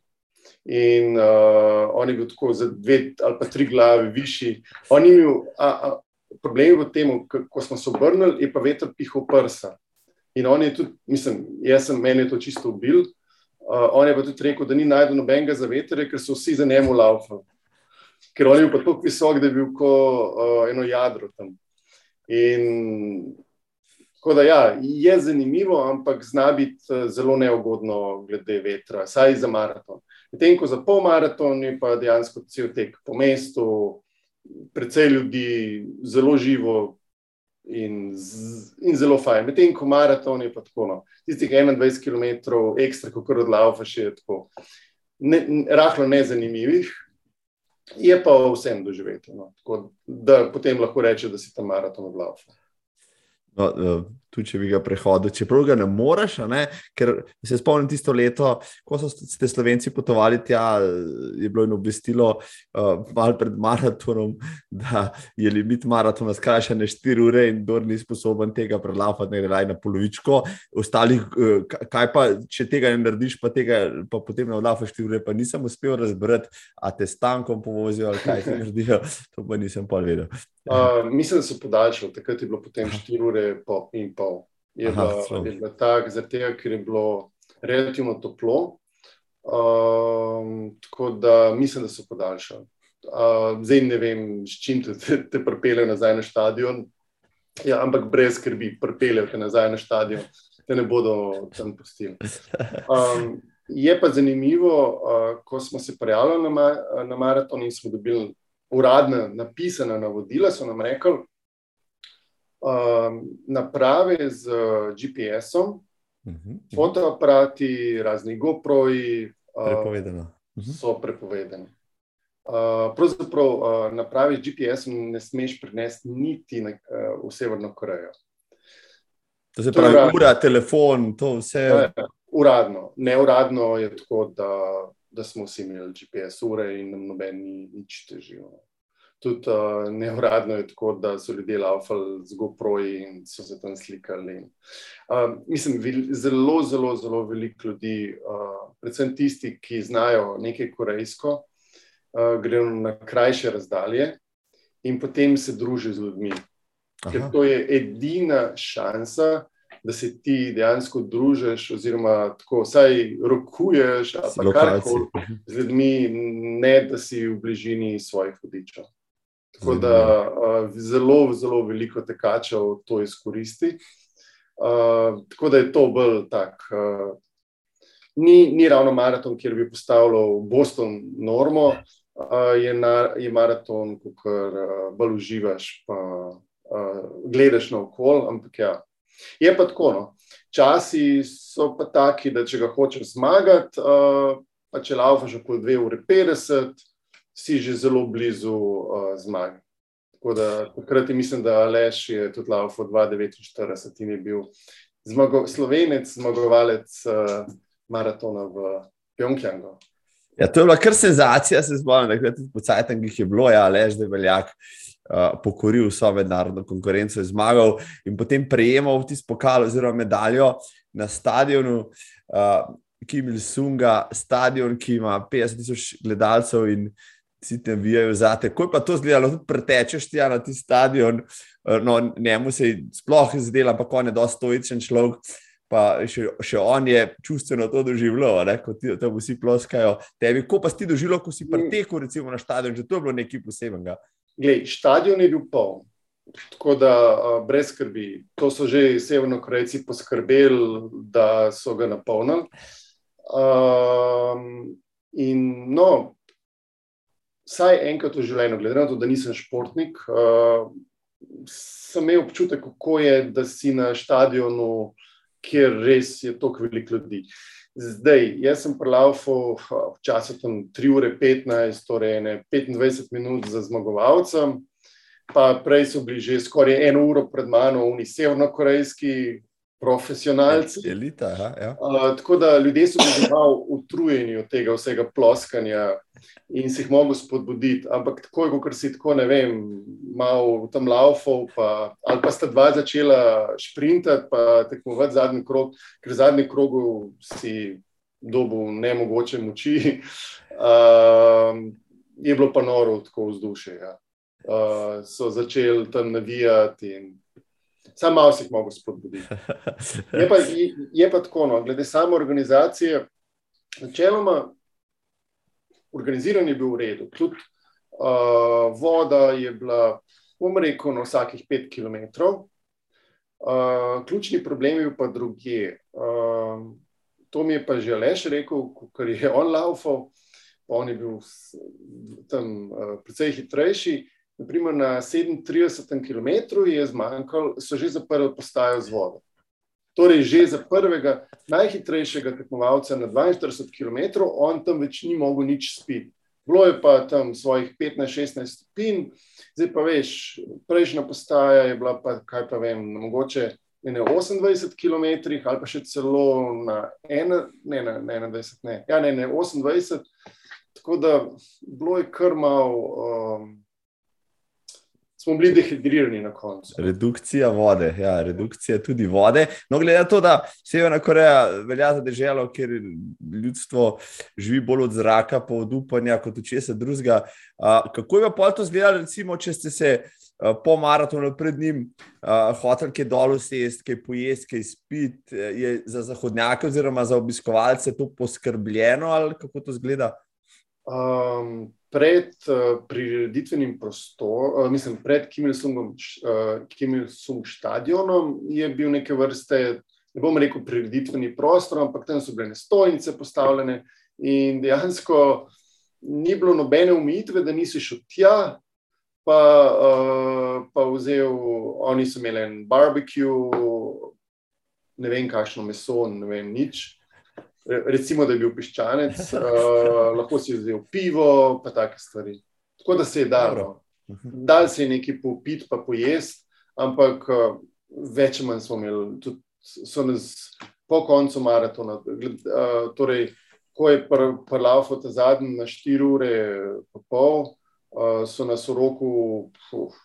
in uh, on je bil tako za dve ali pa tri glave višji. On je imel a, a, problem v tem, ko smo se obrnili, je pa veter pihal prsa. In on je tudi, mislim, jaz sem meni to čisto ubil. Uh, on je pa tudi rekel, da ni najdel nobenega za veter, ker so vsi za njemu laufali ker on je bil tako visok, da je bil kot uh, eno jadro tam. In tako da ja, je zanimivo, ampak zna biti uh, zelo neugodno glede vetra, saj za maraton. Medtem ko za pol maraton je pa dejansko cel tek po mestu, precej ljudi, zelo živo. In, z, in zelo fajn. Medtem ko maraton je pa tako, no. tistih 21 km, ekstra, kot odlaufa, še je tako, ne, rahlo nezanimivih, je pa vsem doživeti. No. Tako, da potem lahko reče, da si tam maraton odlaufal. No, eh, tudi če bi ga prehodil, čeprav ga ne moreš, ne? ker se spomnim tisto leto, ko so ste Slovenci potovali tja, je bilo eno obvestilo, uh, malo pred maratonom, da je limit maratona skrajšan na 4 ure in kdo ni sposoben tega prelafati, ne gre na polovičko. Ostalih, uh, kaj pa, če tega ne narediš, pa tega pa potem ne odlafaš 4 ure, pa nisem uspel razbrati, a te stankom povozijo ali kaj ti naredijo, to pa nisem pa vedel. Uh, mislim, da so podaljšali, takrat je bilo potem 4 ure in pol. Je Aha, bila tako, ker je bilo relativno toplo. Um, tako da mislim, da so podaljšali. Uh, zdaj ne vem, s čim te, te, te pripeljejo nazaj na stadion. Ja, ampak brez skrbi, pripeljejo te nazaj na stadion, te ne bodo tam pustili. Um, je pa zanimivo, uh, ko smo se prijavili na, ma na maraton in smo dobili uradna, napisana navodila, so nam rekli, um, naprave z GPS-om, uh -huh, uh -huh. fotoaparati, razni GoPro-ji. Prepovedano. Uh -huh. So prepovedani. Uh, pravzaprav uh, napravi z GPS-om ne smeš prinesti niti na, uh, v Severno Korejo. To se pravi, to ura, telefon, to vse. Je, uradno. Neuradno je tako, da, da smo vsi imeli GPS ure in nam noben ni nič težil tudi uh, neuradno je tako, da so ljudje laufali z GoPro-ji in so se tam slikali. Uh, mislim, zelo, zelo, zelo veliko ljudi, uh, predvsem tisti, ki znajo nekaj korejsko, uh, grejo na krajše razdalje in potem se družijo z ljudmi. Aha. Ker to je edina šansa. Da se ti dejansko družiš, oziroma tako vsaj rokuješ, ali karkoli z ljudmi, ne da si v bližini svojih vodičev. Tako da uh, zelo, zelo veliko tekačev to izkoristi. Uh, tako da je to bolj tak. Uh, ni, ni ravno maraton, kjer bi postavljal Boston normo, uh, je, na, je maraton, kjer uh, bolj uživaš, pa uh, gledaš na okol. Ampak ja, je pa tako. No. Časi so pa taki, da če ga hočeš zmagati, uh, pa če laufaš okoli 2,50 ure si že zelo blizu uh, zmage. Tako da takrat mislim, da Aleš je tudi laufo 2,49 in je bil zmago, slovenec, zmagovalec uh, maratona v Pjongjangu. Ja, to je bila kar senzacija, se spomnim, da je po Cajtangih je bilo, ja, lež, da je veljak. Uh, pokoril vso mednarodno konkurenco, zmagal in potem prejemal tisti pokal oziroma medaljo na stadionu uh, Kim Il-sunga, stadion, ki ima 50 tisoč gledalcev in vsi tam vijajo za te. Ko je pa to zgledalo, tudi pretečeš ti na ti stadion, uh, no, njemu se je sploh zdelo, ampak on je dosti stoičen človek pa še, še on je čustveno to doživljal, ko ti tam vsi ploskajo. Tebi, ko pa si ti doživljal, ko si pretekel recimo, na stadion, že to je bilo nekaj posebnega. Glej, stadion je bil poln. Tako da, brez skrbi, to so že severnokorejci poskrbeli, da so ga napolnili. Um, in no, vsaj enkrat v življenju, glede na to, da nisem športnik, uh, sem imel občutek, kako je, da si na stadionu kjer res je toliko veliko ljudi. Zdaj, jaz sem prelaufal včasih tam 3 ure 15, torej 25 minut za zmagovalcem, pa prej so bili že skoraj eno uro pred mano, oni severnokorejski profesionalci. Elita, aha, ja. uh, tako da ljudje so bili malo utrujeni od tega vsega ploskanja in si jih mogel spodbuditi. Ampak takoj, ko si tako, ne vem, malo tam laufal, pa, ali pa sta dva začela sprintati, pa tekmovati zadnji krog, ker zadnji krogu si dobil ne mogoče moči, uh, je bilo pa noro tako vzdušje. Ja. Uh, so začeli tam navijati in Sam malo si jih mogel spodbuditi. Je pa, je, je pa tako, no, glede same organizacije, načeloma organiziranje je bilo v redu. Tudi uh, voda je bila, bom rekel, na vsakih pet km. Uh, ključni problem je pa druge. Uh, to mi je pa že Leš rekel, ker je on laufal, pa on je bil tam uh, precej hitrejši. Naprimer, na 37 km je zmanjkalo, so že zaprli postajo z vodo. Torej, že za prvega najhitrejšega tekmovalca na 42 km, on tam več ni mogel nič spiti. Bilo je pa tam svojih 15-16 stopinj, zdaj pa veš, prejšnja postaja je bila pa, kaj pa vem, mogoče na 28 km ali pa še celo na 21, ne, ne, ne, 21, ne, ja, ne, ne, 28. Tako da bilo je kar malo. Um, smo bili dehidrirani na koncu. Redukcija vode, ja, redukcija tudi vode. No, glede na to, da Severna Koreja velja za državo, kjer ljudstvo živi bolj od zraka, pa od upanja, kot od česa drugega. Kako je pa to izgledalo, recimo, če ste se po maratonu pred njim hotel, ki je dol vsest, ki je pojest, ki je spit, je za zahodnjake oziroma za obiskovalce to poskrbljeno ali kako to izgleda? Um, pred uh, prireditvenim prostorom, uh, mislim, pred Kim Il-sung uh, stadionom je bil neke vrste, ne bom rekel, prireditveni prostor, ampak tam so bile stojnice postavljene in dejansko ni bilo nobene umitve, da nisi šel tja. Pa, uh, pa vzel, oni so imeli en barbecue, ne vem, kakšno meso, ne vem, nič recimo, da je bil piščanec, uh, lahko si vzel pivo, pa take stvari. Tako da se je dalo. Mhm. Dal se je nekaj popiti, pa pojesti, ampak uh, več ali manj smo imeli, tudi so nas po koncu maratona. Uh, torej, ko je prlavo ta zadnji na 4 ure, pa pol. Uh, so nas v roku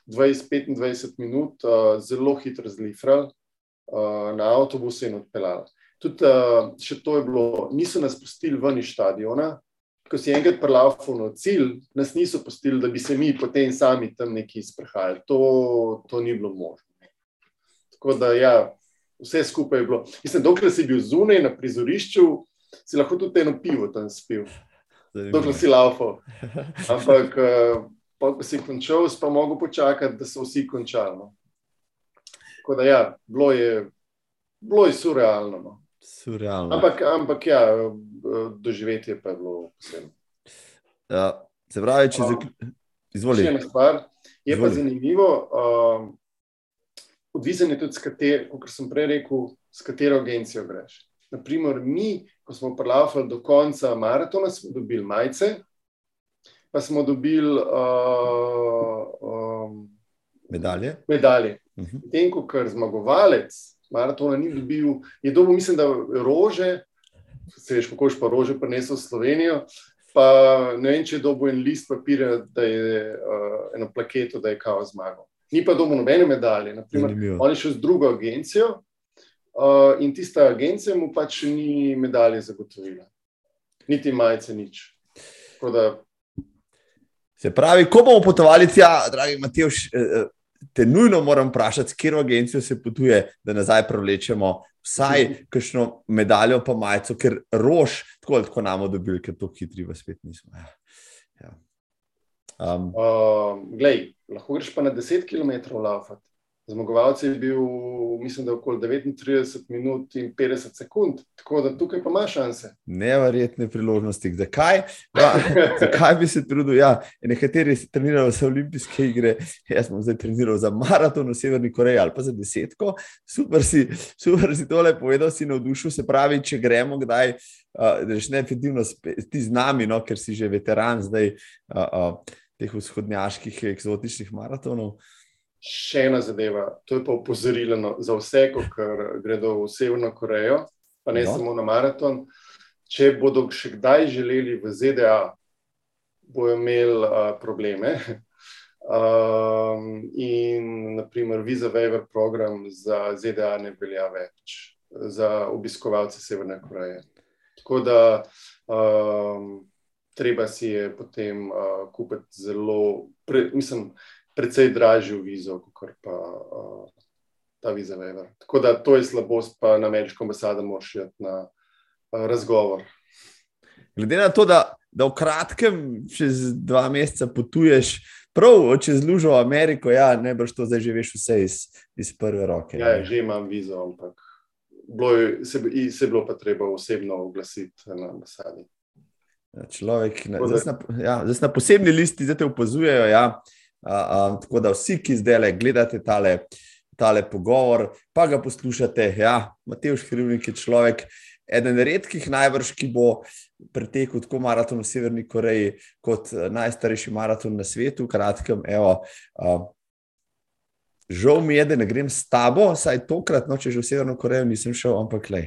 20-25 minut uh, zelo hitro zlifrali uh, na avtobuse in odpeljali tudi uh, še to je bilo, niso nas pustili ven iz stadiona. Ko si enkrat prelafal na cilj, nas niso pustili, da bi se mi potem sami tam neki sprehajali. To, to ni bilo možno. Tako da, ja, vse skupaj je bilo. Mislim, dokler si bil zunaj na prizorišču, si lahko tudi eno pivo tam spil. Dokler si laufal. Ampak, uh, ko si končal, si pa mogel počakati, da so vsi končali. No. Tako da, ja, bilo je, bilo je surrealno. No. Surrealno. Ampak, ampak ja, doživetje pa je bilo posebno. Ja, se pravi, če se izvoli. Še ena stvar, je Izvoli. pa zanimivo. Uh, odvisen je tudi, kot sem prej rekel, s katero agencijo greš. Naprimer, mi, ko smo prelafali do konca maratona, smo dobili majice. pa smo dobili uh, um, medalje. medalje. Uh -huh. Tem, ko kar zmagovalec maratona ni dobil, je dobil, mislim, da rože, se veš, kako pa rože prinesel v Slovenijo. Pa ne vem, če je dobil en list papirja, da je uh, eno plaketo, da je kao zmagal. Ni pa dobil nobene medalje. Naprimer, on je šel z drugo agencijo uh, in tista agencija mu pač ni medalje zagotovila, niti majice, nič. Da... Se pravi, ko bomo potovali tja, dragi Matejš, te nujno moram vprašati, s katero agencijo se potuje, da nazaj prevlečemo vsaj kakšno medaljo, pa majico, ker rož, tako ali tako nam dobili, ker to hitri v svet nismo. Ja. Ja. Um. Uh, glej, lahko greš pa na 10 km laufati. Zmagovalec je bil, mislim, da okoli 39 minut in 50 sekund, tako da tukaj pa imaš šanse. Neverjetne priložnosti. Zakaj? Ja, zakaj bi se trudil? Ja, nekateri so trenirali za olimpijske igre, jaz sem zdaj treniral za maraton v Severni Koreji ali pa za desetko. Super si, super si tole povedal, si navdušil. Se pravi, če gremo kdaj, uh, da ne efektivno ti z nami, no, ker si že veteran zdaj uh, uh, teh vzhodnjaških eksotičnih maratonov. Še ena zadeva, to je pa opozorilo za vse, ki gredo v Severno Korejo, pa ne no. samo na maraton. Če bodo še kdaj želeli v ZDA, bodo imeli uh, probleme. Um, in, naprimer, Visa Waiver program za ZDA ne velja več za obiskovalce Severne Koreje. Tako da um, treba si je potem uh, kupiti zelo, pre, mislim, precej dražjo vizo, kot pa uh, ta viza Weber. Tako da to je slabost, pa na ameriško ambasado moraš iti na uh, razgovor. Glede na to, da, da v kratkem, čez dva meseca potuješ. Prav, če zlužiš v Ameriko, ja, ne boš to zdaj že veš vse iz, iz prve roke. Ja, že imam vizo, ampak je, se, se je bilo pa treba osebno oglasiti na ambasadi. Ja, človek, na, zdaj, na, ja, zdaj na posebni listi zdaj te opazujejo. Ja, Uh, tako da vsi, ki zdaj le gledate tale, tale pogovor, pa ga poslušate. Ja, Matej Škrivnik je človek, eden redkih najbrž, ki bo pretekel tako maraton v Severni Koreji, kot najstarejši maraton na svetu. Kratkem, evo, uh, žal mi je, da ne grem s tabo, saj tokrat, no, če že v Severno Korejo nisem šel, ampak le,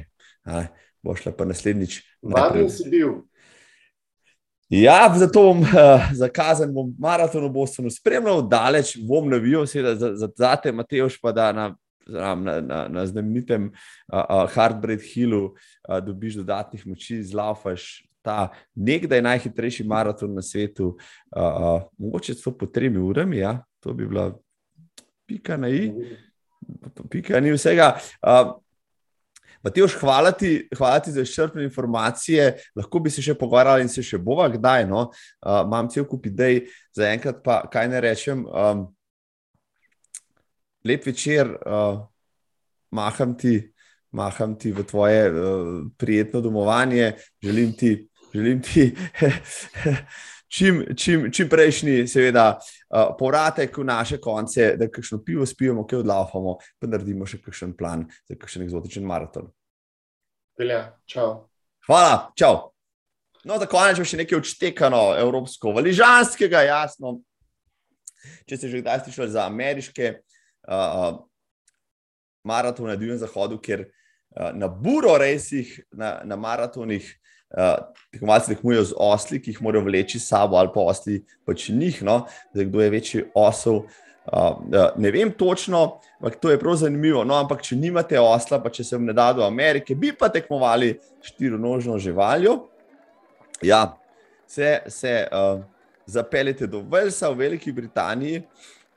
bo šla pa naslednjič. Vaden si bil. Ja, zato bom uh, zakazan, bom maraton v Bostonu spremljal, daleč bom navijal, seveda za, za, za te, Mateoš, pa da na, na, na, na znamenitem uh, uh, Hardbread Hillu uh, dobiš dodatnih moči, zlaufaš ta nekdaj najhitrejši maraton na svetu, uh, uh, mogoče so po tremi urami, ja, to bi bila pika na i, pika ni vsega. Uh, Matejš, hvala, hvala ti za izčrpne informacije. Lahko bi se še pogovarjali in se še bova kdaj. No? Uh, imam cel kup idej, za enkrat pa kaj ne rečem. Um, lep večer, uh, maham, ti, maham ti v tvoje uh, prijetno domovanje, želim ti. Želim ti čim, čim, čim prejšnji, seveda, uh, povratek v naše konce, da kakšno pivo spijemo, ki odlahamo, pa naredimo še kakšen plan za kakšen eksotičen maraton. Velja, čau. Hvala, čau. No, tako je, če še nekaj odštekano, evropsko, valižanskega, jasno. Če ste že kdaj slišali za ameriške uh, maratone na Divjem zahodu, ker uh, na buro resih, na, na maratonih, malo se tekmujejo z osli, ki jih morajo vleči s sabo, ali pa osli pač njih, no? zdaj kdo je večji osel. Uh, ne vem točno, ampak to je prav zanimivo. No, ampak, če nimate osla, pa če se vam ne da do Amerike, bi pa tekmovali štirirožno živaljo. Ja, se, se uh, zapeljete do Velsa v Veliki Britaniji,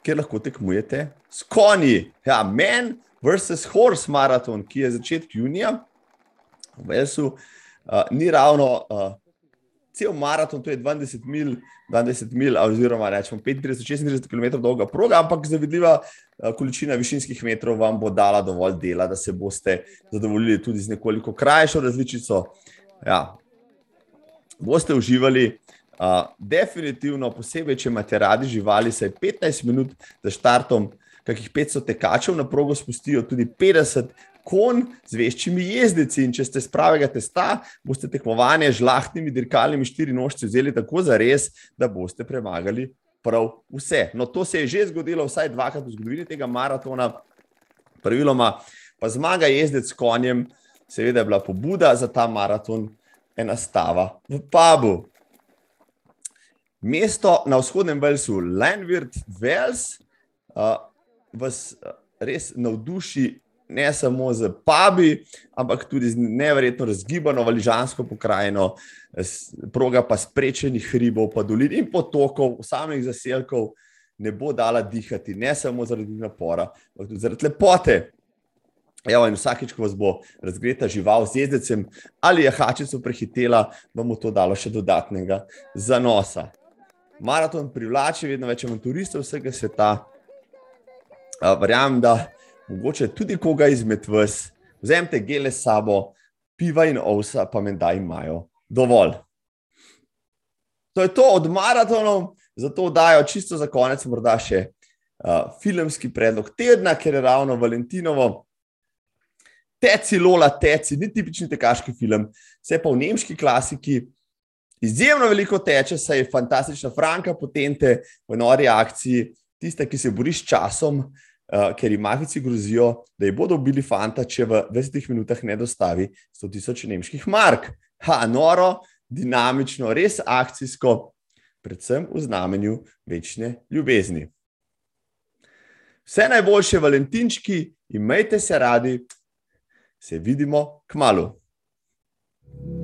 kjer lahko tekmujete s konji. Ja, Men versus Horse Marathon, ki je začetek junija v Velsu. Uh, uh, ni ravno uh, cel maraton, to je 20 mil, 20 mil oziroma rečemo 35-36 km dolga proga, ampak zavidljiva uh, količina višinskih metrov vam bo dala dovolj dela, da se boste zadovoljili tudi z nekoliko krajšo različico. Ja. Boste uživali. Uh, definitivno, posebej, če imate radi živali, se 15 minut za štartom, kakih 500 tekačev na progo spustijo, tudi 50 kon z večjimi jezdeci. In če ste z pravega testa, boste tekmovanje z žlahtnimi dirkalnimi štirinožci vzeli tako za res, da boste premagali prav vse. No, to se je že zgodilo vsaj dvakrat v zgodovini tega maratona. Praviloma pa zmaga jezdec s konjem, seveda je bila pobuda za ta maraton, ena stava v pubu. Mesto na vzhodnem Velsu, Lenvirt, Vels, uh, vas res navduši ne samo z pubi, ampak tudi z nevrjetno razgibano valižansko pokrajino, proga pa sprečenih hribov, pa dolin in potokov, samih zaselkov, ne bo dala dihati, ne samo zaradi napora, ampak tudi zaradi lepote. Evo, in vsakeč, ko vas bo razgreta žival z jezdecem ali je hačico prehitela, bomo to dalo še dodatnega zanosa. Maraton privlači vedno več turistov vsega sveta. Verjamem, da mogoče tudi koga izmed vas, vzemite gele sabo, piva in ovsa, pa menda imajo dovolj. To je to od maratonov, zato dajo čisto za konec, morda še uh, filmski predlog tedna, ker je ravno Valentinovo. Teci Lola, teci, ni tipični tekaški film, se pa v nemški klasiki izjemno veliko teče, saj je fantastična Franka potente v nori akciji, tista, ki se bori s časom, uh, uh, ker jim mafici grozijo, da jih bodo ubili fanta, če v 20 minutah ne dostavi 100 tisoč nemških mark. Ha, noro, dinamično, res akcijsko, predvsem v znamenju večne ljubezni. Vse najboljše, valentinčki, imejte se radi, se vidimo k malu. thank you